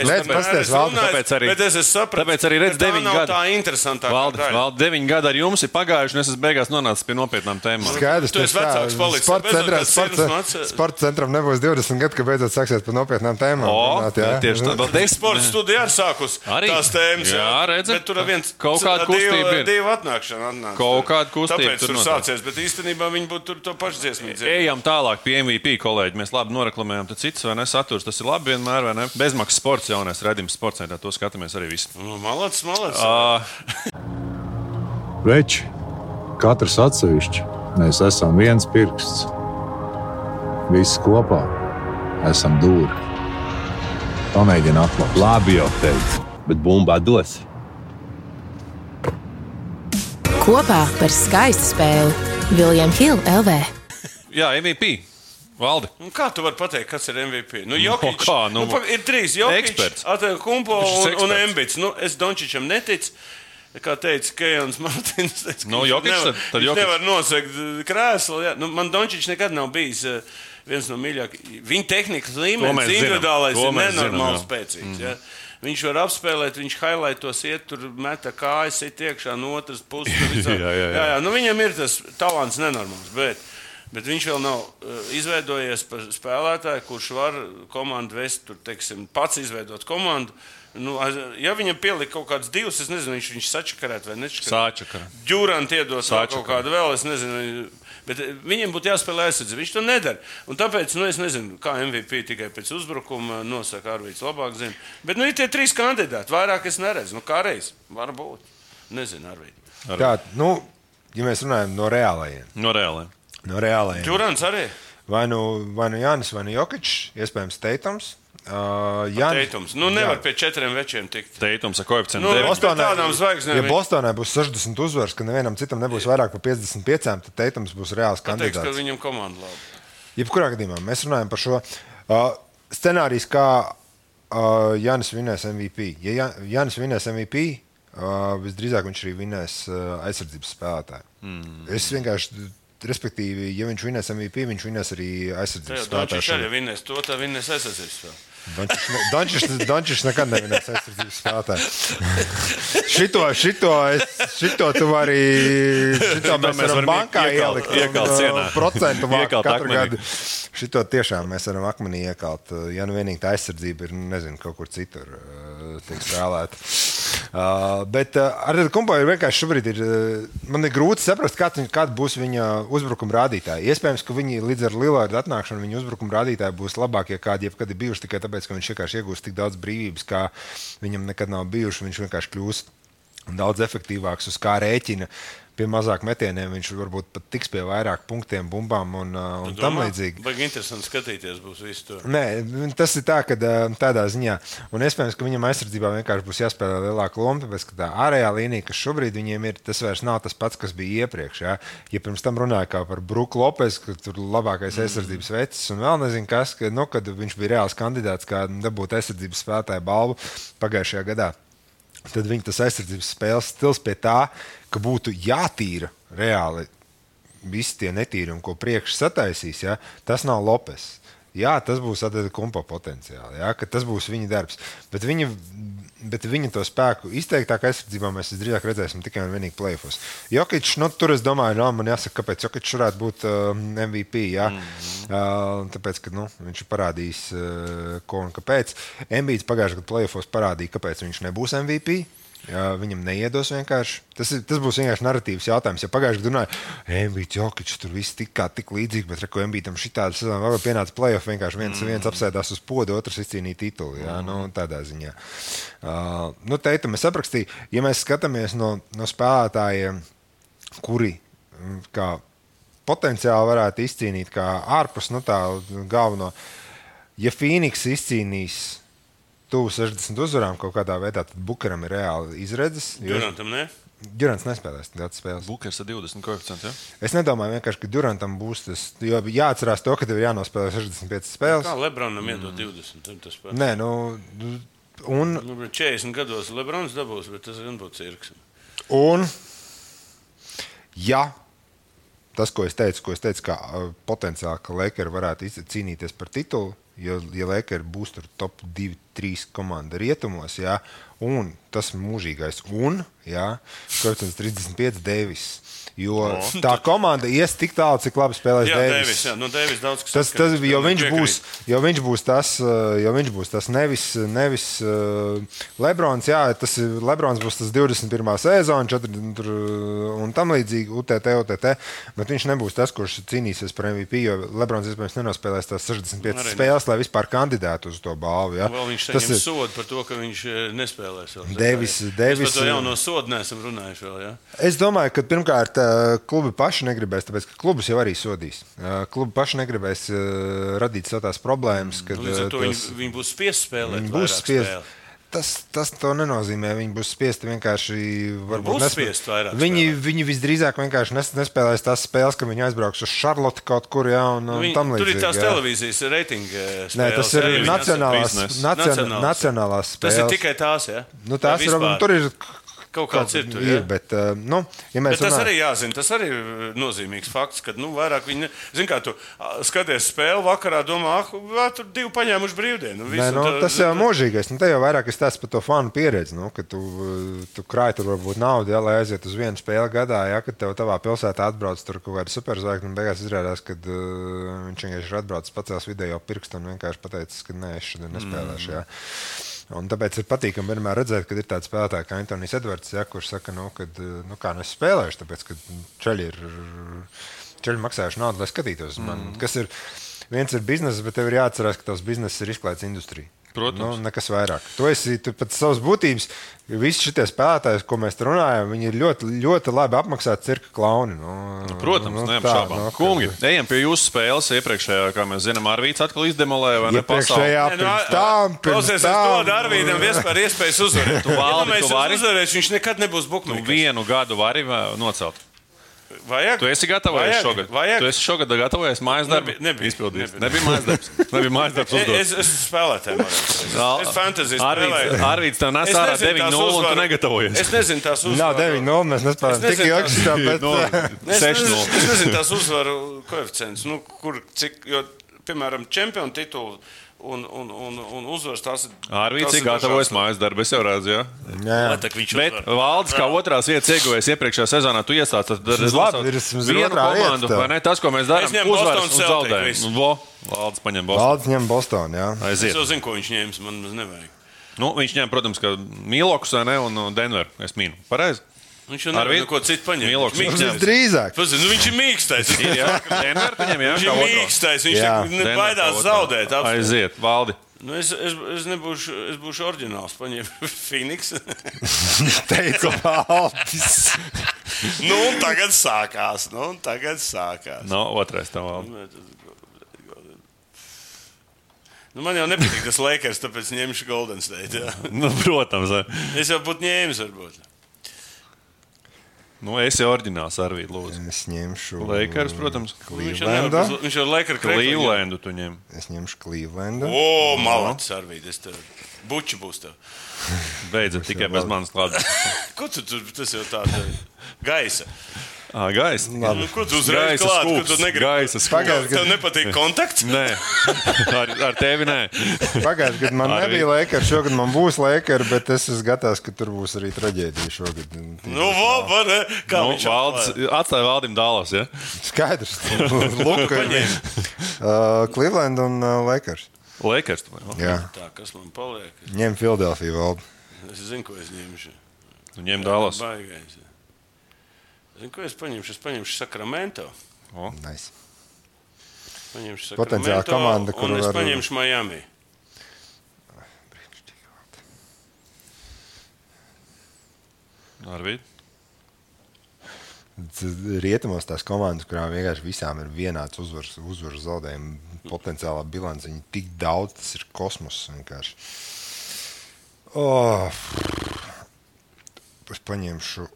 Nu, runājis, tāpēc arī- Bet es esmu sapratis, tāpēc arī redz ka tā nav gadi. Tā interesantākā Valdi, daļa. valdi, deviņi gadi ar jums ir pagājuši, un es esmu beigās nonācis pie nopietnām tēmām. Skaidrs, Tu esi tas tā. vecāks palicis. Sporta Beidzot, centrā, sirds maca- sporta centram nebūs 20 gadi, kad beidzot sāksies par nopietnām tēmām. O, runāt, jā. tieši tā. Vēl des- Sporta studija arī sākus Arī? tās tēmas. Jā, redzi. Bet tur ir viens Kaut kāda kustība ir. Divu atnākšana atnāca. Kaut kāda kustība Tāpēc tur sācies, bet īstenībā viņi būtu tur to pašu dziesmu. Ejam tālāk pie MVP kolēģi. Mēs labi noreklamējam, tad cits vai ne saturs. Tas ir labi vienmēr, vai ne? Bezmaksas sports, jaunais redzījums sporta procentā. To skatāmies arī visi. Nu, Malacis, malacis. Uh, *laughs* Veči, katrs atsevišķi, mēs esam viens pirksts. Visi kopā esam dūri. Pamēģini atklāt. Labi jau teicu, bet bumbā dos. Kopā par skaistu spēli Viljams Hilde LV. jā, MVP. Valdi. Nu, kā tu vari pateikt, kas ir MVP? Nu, Jokic, kā, nu, nu, ir trīs Jokic. Kumpo ir un, un. Embits. Nu, es Dončičam neticu. Kā teica Kejans *laughs* Martins, teica, ka Nu, Jokic nevar, tad- tad viņš Jokic. nevar nosegt uh, krēslu. jā. Nu, man Dončičs nekad nav bijis uh, viens no mīļākajiem. Viņa tehnikas līmenis, individuālais, ir nenormāli zinām, spēcīgs. jā. Viņš var apspēlēt, viņš highlightos, iet tur, meta kājas, iet iekšā no otras puses. *laughs* Jā, jā, jā. jā, jā. Nu, viņam ir tas talants nenormāls. Bet, bet viņš vēl nav uh, izveidojies par spēlētāju, kurš var komandu vest, tur, teiksim, pats izveidot komandu. Nu, ja viņam pielika kaut kādas divas, es nezinu, viņš viņš sačakarēt vai nečakarēt. Sāčakara. Džurāns iedod vēl Sāčakara. kaut kādu vēl, es nezinu. Bet eh, viņam būtu jāspēlē aizsardzība. Viņš to nedara. Un tāpēc, nu, es nezinu, kā MVP tikai pēc uzbrukuma nosaka Arvīts labāk zina. Bet, nu, ir tie trīs kandidāti. Vairāk es neredzu. Nu, kā reiz. Varbūt. Nezinu, Arvīt. Tā, nu, ja mēs runājam no reālajiem, No reāliem. No reālajiem Džurāns arī. vai nu, vai nu Jānis, vai nu Jokic, iespējams, Teitams. Uh, Jānis, Teitums. Nu, nevar pie četriem večiem tikt. Teitums ar koeficientu Nu, 9. Boston- Bostonai, tādām zvaigznēm ja Bostonai būs 60 uzvaras, ka nevienam citam nebūs vairāk par 55, tad Teitams būs reāls ka kandidāts. viņam komanda labi. Jebkurā gadījumā mēs runājam par šo uh, scenāriju, kā uh, Jānis vinēs MVP. Ja Jā- Jānis vinēs MVP, uh, visdrīzāk viņš arī vinēs uh, aizsardzības spēlētāju. Mm. Es vienkārši, respektīvi, ja viņš vinēs MVP, viņš vinēs arī aizsardzības spēlētāju. arī vinnēs to, tā vinnēs aizsardzības spēli. Dončis nekad nevinēs aizsardzības spēlētāju. *laughs* šito, šito, es, šito tu vari. Šito mēs, mēs varam bankā iekalt- ielikt. iekalt uh, sienā. Procentu Iekalt katru akmenī. gadu. Šito tiešām mēs varam akmenī iekalt. Ja nu vienīgi tā aizsardzība ir, nezinu, kaut kur citur uh, tiek spēlēta. Uh, bet uh, ar Kumpu ir vienkārši šobrīd ir, uh, man ir grūti saprast, kāda, kāda būs viņa uzbrukuma rādītāja. Iespējams, ka viņi līdz ar Lillardu atnākšanu viņa uzbrukuma rādītāji būs labākie, kādi jebkad ir bijuši tikai tāpēc, ka viņš vienkārši iegūst tik daudz brīvības, kā viņam nekad nav bijuši. Viņš vienkārši kļūst daudz efektīvāks uz kā rēķina. Pie mazāk metieniem viņš varbūt pat tiks pie vairāk punktiem, bumbām un, uh, un tam līdzīgi. Baigi interesanti skatīties būs visu to. Nē, tas ir tā, ka ā, tādā ziņā, un iespējams, ka viņam aizsardzībā vienkārši būs jāspēlē lielāka loma, tāpēc ka tā ārējā līnija, kas šobrīd viņiem ir, tas vairs nav tas pats, kas bija iepriekš. Ja, ja pirms tam runāja par Bruku Lopes, ka tur labākais aizsardzības vecis, un vēl nezinu, kas, ka, nu, kad viņš bija reāls kandidāts, kā dabūt aizsardzības spēlētāju balvu pagājušajā gadā. Tad viņa tas aizsardzības spēles stils pie tā, ka būtu jātīra reāli visi tie netīrumi, ko priekšā sataisīs, ja, tas nav Lopes. Jā, tas būs kumpa potenciāli, jā, ka tas būs viņa darbs. Bet viņa, bet viņa to spēku izteiktāk aizsardzībā mēs visdrīzāk redzēsim tikai un vienīgi plēfos. Jokic, nu, tur es domāju, no, man jāsaka, kāpēc Jokic varētu būt uh, MVP. Jā, mm -hmm. uh, tāpēc, ka nu, viņš ir parādījis, uh, ko un kāpēc. Embīts pagājušajā gadā plēfos parādīja, kāpēc viņš nebūs MVP. Jā, viņam neiedos vienkārši. Tas, ir, tas būs vienkārši narratīvs jautājums. Ja pagājušajā gadā runāja, Embīts, Jokic, tur viss tik kā tik līdzīgi, bet reko Embītam šī tāda sezona vēl pienāca playoff, vienkārši viens, mm. viens apsēdās uz podu, otrs izcīnīja titulu. Jā, mm. nu, tādā ziņā. Uh, nu, teitu, mēs aprakstīju, ja mēs skatāmies no, no spēlētājiem, kuri mm, kā potenciāli varētu izcīnīt, kā ārpus nu, tā galveno, ja Phoenix izcīnīs tuvu 60 uzvarām kaut kādā veidā, tad Bukaram ir reāli izredzes. jo- Durantam, ne? Durants nespēlēs daudz spēles. Bukers ar 20 koeficientu. Ja? Es nedomāju, vienkārši, ka Durantam būs tas. Jo jāatcerās to, ka tev ir jānospēlē 65 spēles. Kā Lebronam iedod 20? Tas pats. Nē, nu, un, Nu, 40 gados Lebrons dabūs, bet tas gan būtu cirks. un ja tas, ko es teicu, ko es teicu, ka uh, potenciāli, ka Lakers varētu cīnīties par titulu, jo, ja Lakers būs tur top 2, 3 komanda rietumos, jā, un tas mūžīgais, un, jā, koeficients 35 Deivis. Jo no. tā komanda ies tik tālu, cik labi spēlēs Deivis. Deivis, nu, Deivis daudz kas Tas, tas, atkarīgs, jo, viņš būs, jo viņš būs tas, uh, jo viņš būs tas nevis, nevis uh, Lebrons, jā, tas ir Lebrons būs tas 21. sezona, 4 tur, uh, un tam līdzīgi UTT, UTT, bet viņš nebūs tas, kurš cīnīsies par MVP, jo Lebrons iespējams nenospēlēs tās 65 Arī ne. spēles, lai vispār kandidētu uz to balvu. Jā. Vēl viņš Tas saņem ir- sodu par to, ka viņš eh, nespēlēs. vēl. Devis- Sodu neesam runājuši vēl. Ja? Es domāju, ka pirmkārt klubi paši negribēs, tāpēc ka klubus jau arī sodīs. Klubi paši negribēs radīt tās problēmas, kad Nu, Līdz ar to tos- viņi, viņi būs spiest spēlēt. Viņi būs spiest. spēli. Tas, tas to nenozīmē. Viņi būs spiesti vienkārši. būs nespē- spiest vairāk Viņi, spēlēt. viņi visdrīzāk vienkārši nes, nespēlēs tās spēles, ka viņi aizbrauks uz Charlotte kaut kur jau un, Nu, un viņi, tam līdzīgi. tur ir tās jā. televīzijas reitinga. Nē, tas ir jā, nacionālās, Nacionālās. nacionālās Tas spēles. ir tikai tās, ja? Nu, tās ir, tur ir kaut kāds ir. Tur, ir, ja? bet, uh, nu, ja Bet tas runājam- arī jāzina. Tas arī ir nozīmīgs fakts, ka nu, vairāk viņi. Zini, kā tu skaties spēli vakarā, domā, ah, tur divi paņēmuši brīvdienu. un visu, Nē, nu, tā- tas jau ir mūžīgais. Nu, te jau vairāk ir tas par to fanu pieredzi. Nu, ka tu, uh, tu krāj tur varbūt naudu, ja, lai aiziet uz vienu spēli gadā. Ja, kad tev tavā pilsētā atbrauc tur kaut kāda superzvaigzne, un beigās izrādās, ka uh, viņš vienkārši ir atbraucis pacēlis video pirkstu un vienkārši pateicis, ka nē, es šodien nespēlēšu. Ja. Un tāpēc ir patīkami vienmēr redzēt, ka ir tāds spēlētājs kā Antonius Edvards, ja, kurš saka, nu, ka nu, kā nu es spēlēšu, tāpēc ka ceļi ir ceļi maksājuši naudu, lai skatītos. Mm. Man, kas ir viens ir biznesa, bet tev ir jāatcerās, ka tavs bizness ir izklaides industrijā. Protams. Nu, nekas vairāk. Tu esi tu pēc savas būtības. Visi šie spēlētāji, ko mēs runājam, viņi ir ļoti, ļoti labi apmaksāti cirka klauni. Nu, Protams, nu, neapšaubām. nu, Nu, Kungi, ejam pie jūsu spēles. Iepriekšējā, kā mēs zinām, Arvīts atkal izdemolēja vai ne. Iepriekšējā Nē, nu, pirms Klausies, es dodu Arvīdam vispār iespējas uzvarēt. Tu valdi, Ja mēs tu vari? uzvarēsim, viņš nekad nebūs Nu, bukmēns. vienu gadu vari nocelt. Vajag? Tu esi gatavojies Vajag, šogad. vajag. Tu esi šogad gatavojies mājas darbu. Nebija-. Izpildījis. Nebija. Mājas darbs. *laughs* Nebija mājas darbs. Es, uzdots. es esmu spēlētājs. Es fantāziju Arvīts, tev nes Es ārā nezinu tās 9-0 un tu uzvaru. negatavojies. Es nezinu tās uzvaras. Nav 9-0, mēs nespējam Es tik. Nu, Es nezinu, 6-0. es nezinu tās *laughs* uzvaru koeficients, nu, kur, cik, jo, piemēram, čempionu titulu un, un, un, un uzvaras tās ir. Arvīts ir gatavojas mājas darbu. Es jau redzu, jā. Jā. Viņš Bet uzvar. valdes kā otrās vietas ieguvējis iepriekšējā sezonā, tu iesāc ar Tas labi, ir komandu. tev. Vai ne? Tas, ko mēs darām, Es ņemu uzvaras un. Nu, vo, Valdes paņem Boston. Valdes ņem Bostonu. Jā. Es Aiziet. jau zinu, ko viņš ņems. Man nevajag. Nu, viņš ņem, protams, ne, un Denveru. Es mīnu. Pareizi. Viņš jau nevar neko citu paņemt. Miloks. Viņš mīkstais. Visdrīzāk. Pazin, nu, viņš ir mīkstais. Ir, *laughs* jā. Ņem, jā, Viņš ir mīkstais. Viņš Jā. tā Denver baidās otro. zaudēt. absolūti. Aiziet, Valdi. Nu, es, es, es, nebūšu, es būšu oriģināls. Paņēmu *laughs* Phoenix. *laughs* Teicu, Valdis. nu, un tagad sākās. Nu, un tagad sākās. No, otrais tam Valdi. Nu, man jau nepatīk tas Lakers, tāpēc ņemšu Golden State. Jā. Nu, protams. Es jau būtu ņēmis, varbūt. Nu, es jau oriģināls Arvīd, lūdzu. Es ņemšu Lakers, protams. Clevelandu. Viņš jau Lakers Clevelandu tu ņem. Es ņemšu Clevelandu. O, malāts, Arvīd, es tev. Buči būs tev. Beidzot, tikai bez manas klātes. *laughs* Ko tu tur, tas jau tāda gaisa. Ah, gaisa. Nu, ko tu uzreiz Gaisa klāt, ko tu negribi? gaisa skūps. Pagājušajā Tev nepatīk kontakts? Nē, ar, ar tevi nē. pagājušajā gadā man Arī. nebija Lakers, šogad man būs Lakers, bet es esmu gatavs, ka tur būs arī traģēdija šogad. Nu, var, ne? Kā Nu, viņš valds, atstāja valdim dālos. Ja? Skaidrs. *laughs* Luka. uh, Cleveland un uh, Lakers. Lakers. Jā. Tā, kas man paliek? Ņem Filadelfiju valdu. Es zinu, ko es ņemšu. Ņem dālos. Baigais. Zinu, ko es paņemšu? Es paņemšu Sakramento. Nice. Paņemšu Sakramento, komanda, kuru un es var- paņemšu Miami. Arvīd. Rietumos tās komandas, kurām vienkārši visām ir vienāds uzvaras, uzvaras zaudējuma potenciālā bilance. Viņi tik daudz, tas ir kosmos vienkārši. Oh. Es paņemšu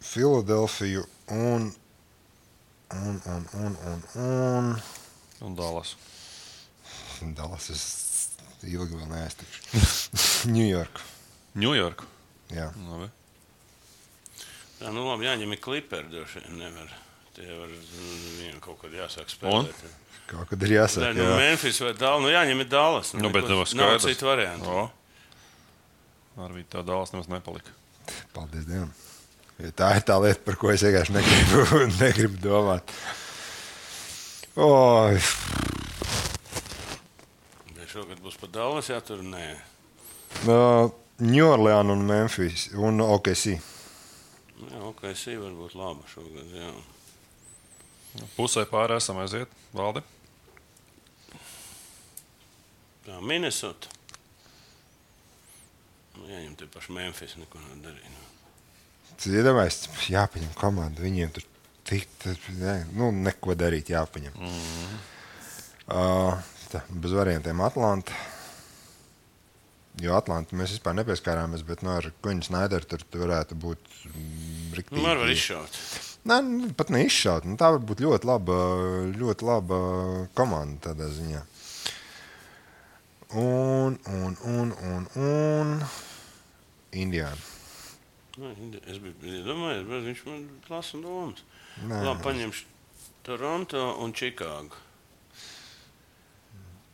Filadelfiju un, un, un, un, un, un. Un dālos. Dallas es ilgi vēl neaiztikšu. *laughs* Ņujorku. Ņujorku. Jā. Labi. Jā, nu labi, jāņem ir kliperi, droši vien nevar. Tie var, nu, viņiem kaut kad jāsāk Un? spēlēt. Kaut kad ir jāsaka. Nē, nu, jā. Memphis vai Dallas. Nu, jāņem ir Dallas. Nu, bet neko- nav nav skaidrs. citu variantu. O. Arvīd tā dālos nemaz nepalika. Paldies Dievam. Jo tā ir tā lieta, par ko es vienkārši negribu, *laughs* negribu domāt. Oh, šogad būs pat Dallas, jā, tur nē. no, New Orleans un Memphis un OKC. Jā, ok, sī varbūt laba šogad, jā. Pusē pāri esam aiziet. Valdi. Tā, Minnesota. Nu, Ieņem tie paši Memphis, neko nedarīja. Nu. Tas iedomājas, jāpaņem komanda. Viņiem tur tik, tas, ne, nu, neko darīt, jāpaņem. Mm -hmm. uh, tā, bez variantiem Atlanta. Jo Atlantā mēs vispār nepieskārāmies, bet no ar Kuņģa Snaideru tur varētu būt mm, Nu, riktīgi. var, izšaut. Nē, nu, pat neizšaut. Nu, tā var būt ļoti laba, ļoti laba komanda tādā ziņā. Un, un, un, un, un Indijā. Nu, Es biju iedomājies, bet viņš man lasa domas. Nē. Labi, paņemšu Toronto un Čikāgu.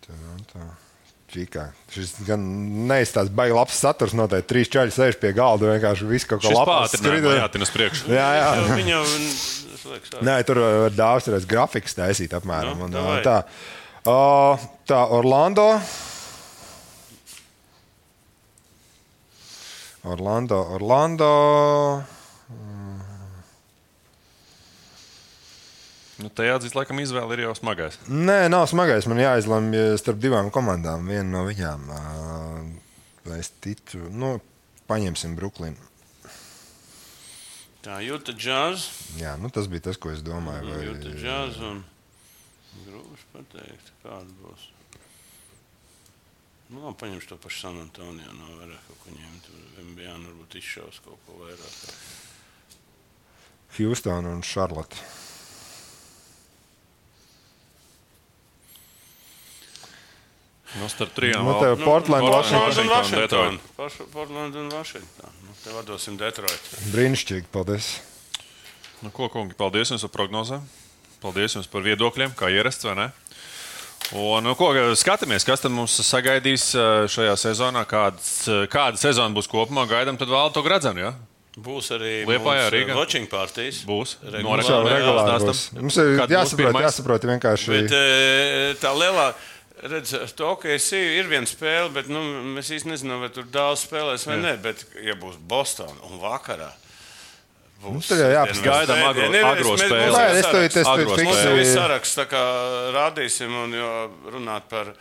Toronto. Čikā. Šis gan neizstāsta baigi labs saturs. Noteikti trīs čaļi sēž pie galda. Vienkārši viss kaut jātina uz priekšu. Jā, jā. Jau- Viņa jau, es liekas, tā. Nē, tur var daudz grafikas taisīt apmēram. Nu, un, davai. tā. Uh, tā, Orlando. Orlando, Orlando. Nu, te jāatzīst, laikam, izvēle ir jau smagais. Nē, nav smagais. Man jāizlemj starp divām komandām. Viena no viņām. Vai es ticu? Nu, paņemsim Brooklynu. Tā jūta džāz. Jā, nu, tas bija tas, ko es domāju. Vai... Jūta džāz un grūti pateikt, kāda būs. Nu, labi, paņemšu to pašu San Antoniju. Nav vairāk kaut ko ņemt. Tur NBA varbūt izšaus kaut ko vairāk. Houston un Charlotte. Nu, starp trijām Nu, vēl- tev Portland, Washington. Washington, Portland un Washington. Nu, te vadosim Detroit. Brīnišķīgi, paldies. Nu, ko, kungi, paldies jums par prognozēm. Paldies jums par viedokļiem, kā ierasts, vai ne? Un, nu, ko, skatāmies, kas tad mums sagaidīs eh, šajā sezonā, kādas, eh, kāda sezona būs kopumā. Gaidām, tad vēl to gradzenu. Ja? Būs arī Liepājā, mums, Rīgā? eh, watching partijas. Būs. Regulāri. No Jā, regulāri būs. Mums ir Kad jāsaprot, jāsaprot vienkārši. Bet eh, tā lielā. Redz, to, ka es ir viena spēle, bet nu, mēs īstenībā nezinām, vai tur daudz spēlēs vai nē. Bet, ja būs Bostonā un vakarā, būs Nu, tad jau jāapskatās. Gaidām agro- agro spēli. Nē, es to Mums spēle. jau ir saraksts, tā kā rādīsim, un jo runāt par,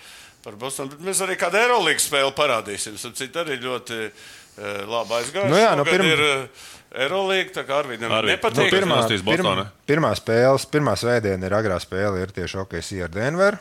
par Bostonu. Bet mēs arī kādu Eirolandes spēli parādīsim. Citādi arī ļoti uh, labi aizgājuši. Nu jā, nu, Šogad pirm- ir uh, Eirolandes, tā kā Arvidam Arvid, Nu, nepatīk. pirmā, Nostīs pirmā, spēle, pirmā svētdiena ir agrā spēle, ir tieši OKC ar Denveru.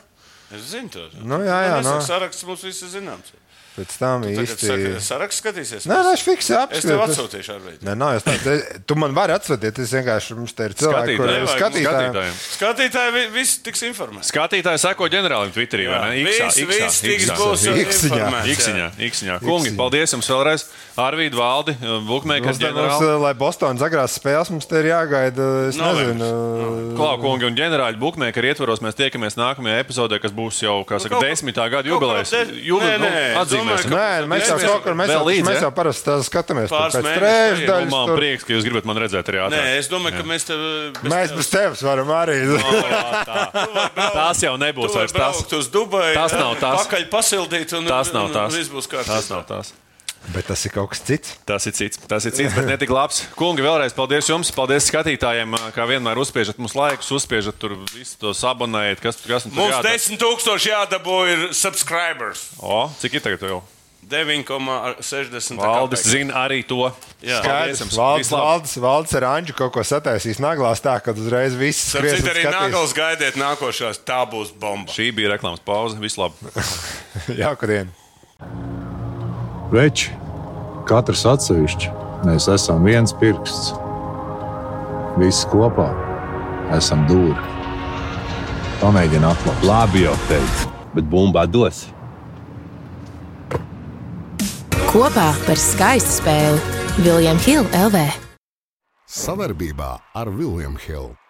Es zinu to. Nu, jā, jā, nu. nu. Saraksts mums viss ir zināms. Pēc tam Tagad īsti. saka, saraksts skatīsies. Nē, nē, es fiksēju Es tev apskatu. atsūtīšu ar veidu. Nē, nav, es tā, te- tu man vari atsūtīt. Es vienkārši mums te ir cilvēki, kuriem ir Skatītāji. skatītāji. Skatītāji vi- viss tiks informēti. Skatītāji seko ģenerālim Twitterī. vai ne? Iksā, Viss, Iksā, viss tiks Iksā. būs Iksiņā. Iksiņā, Iksiņā. Kungi, paldies jums vēlreiz. Arvīd, Valdi, Bookmakers Mums, te- mums, ģenerāli. lai Bostonas agrās spēles mums te ir jāgaida. Es nezinu. Klau, kungi un ģenerāļi Bookmakeri ietvaros mēs tiekamies nākamajā epizodē, kas būs jau, kā saka, kaut- desmitā gada kaut jubilejas. Domāju, ka- Nē, mēs jau kaut kur mēs jau, līdzi, mēs ja? jau parasti tā skatāmies Pāris mēnešus Man tur. prieks, ka jūs gribat man redzēt arī ātrāk. Nē, es domāju, ka mēs tev. Mēs bez tevis varam arī. Tās jau nebūs vairs tas. braukt uz Dubaju, Tas nav tas. Pakaļ pasildīt, un Tas nav tas. Viss būs kārtībā. Tas nav tas. Bet tas ir kaut kas cits. Tas ir cits, tas ir cits, bet ne tik labs. Kungi, vēlreiz paldies jums, paldies skatītājiem, kā vienmēr uzspiežat mums laikus, uzspiežat tur visu to sabonējiet, kas, kas tur Mums jādara. 10 tūkstoši jādabū ir subscribers. O, cik ir tagad jau? 9,60. Valdis zina arī to. Jā. Jums. Valdis. Valdis, Valdis ar Anģu kaut ko sataisīs naglās tā, ka uzreiz viss Tāpēc un arī nākos gaidiet nākošās. Tā būs bomba. Šī bija reklāmas pauze. Vislabāk. *laughs* Jauka diena. Veči, katrs atsevišķi, mēs esam viens pirksts. Visi kopā esam dūri. Pamēģini atklāt. Labi jau teicu, bet bumbā dos. Kopā par skaistu spēli Viljams Hilde LV. Savarbībā ar Vilniņu Hildu.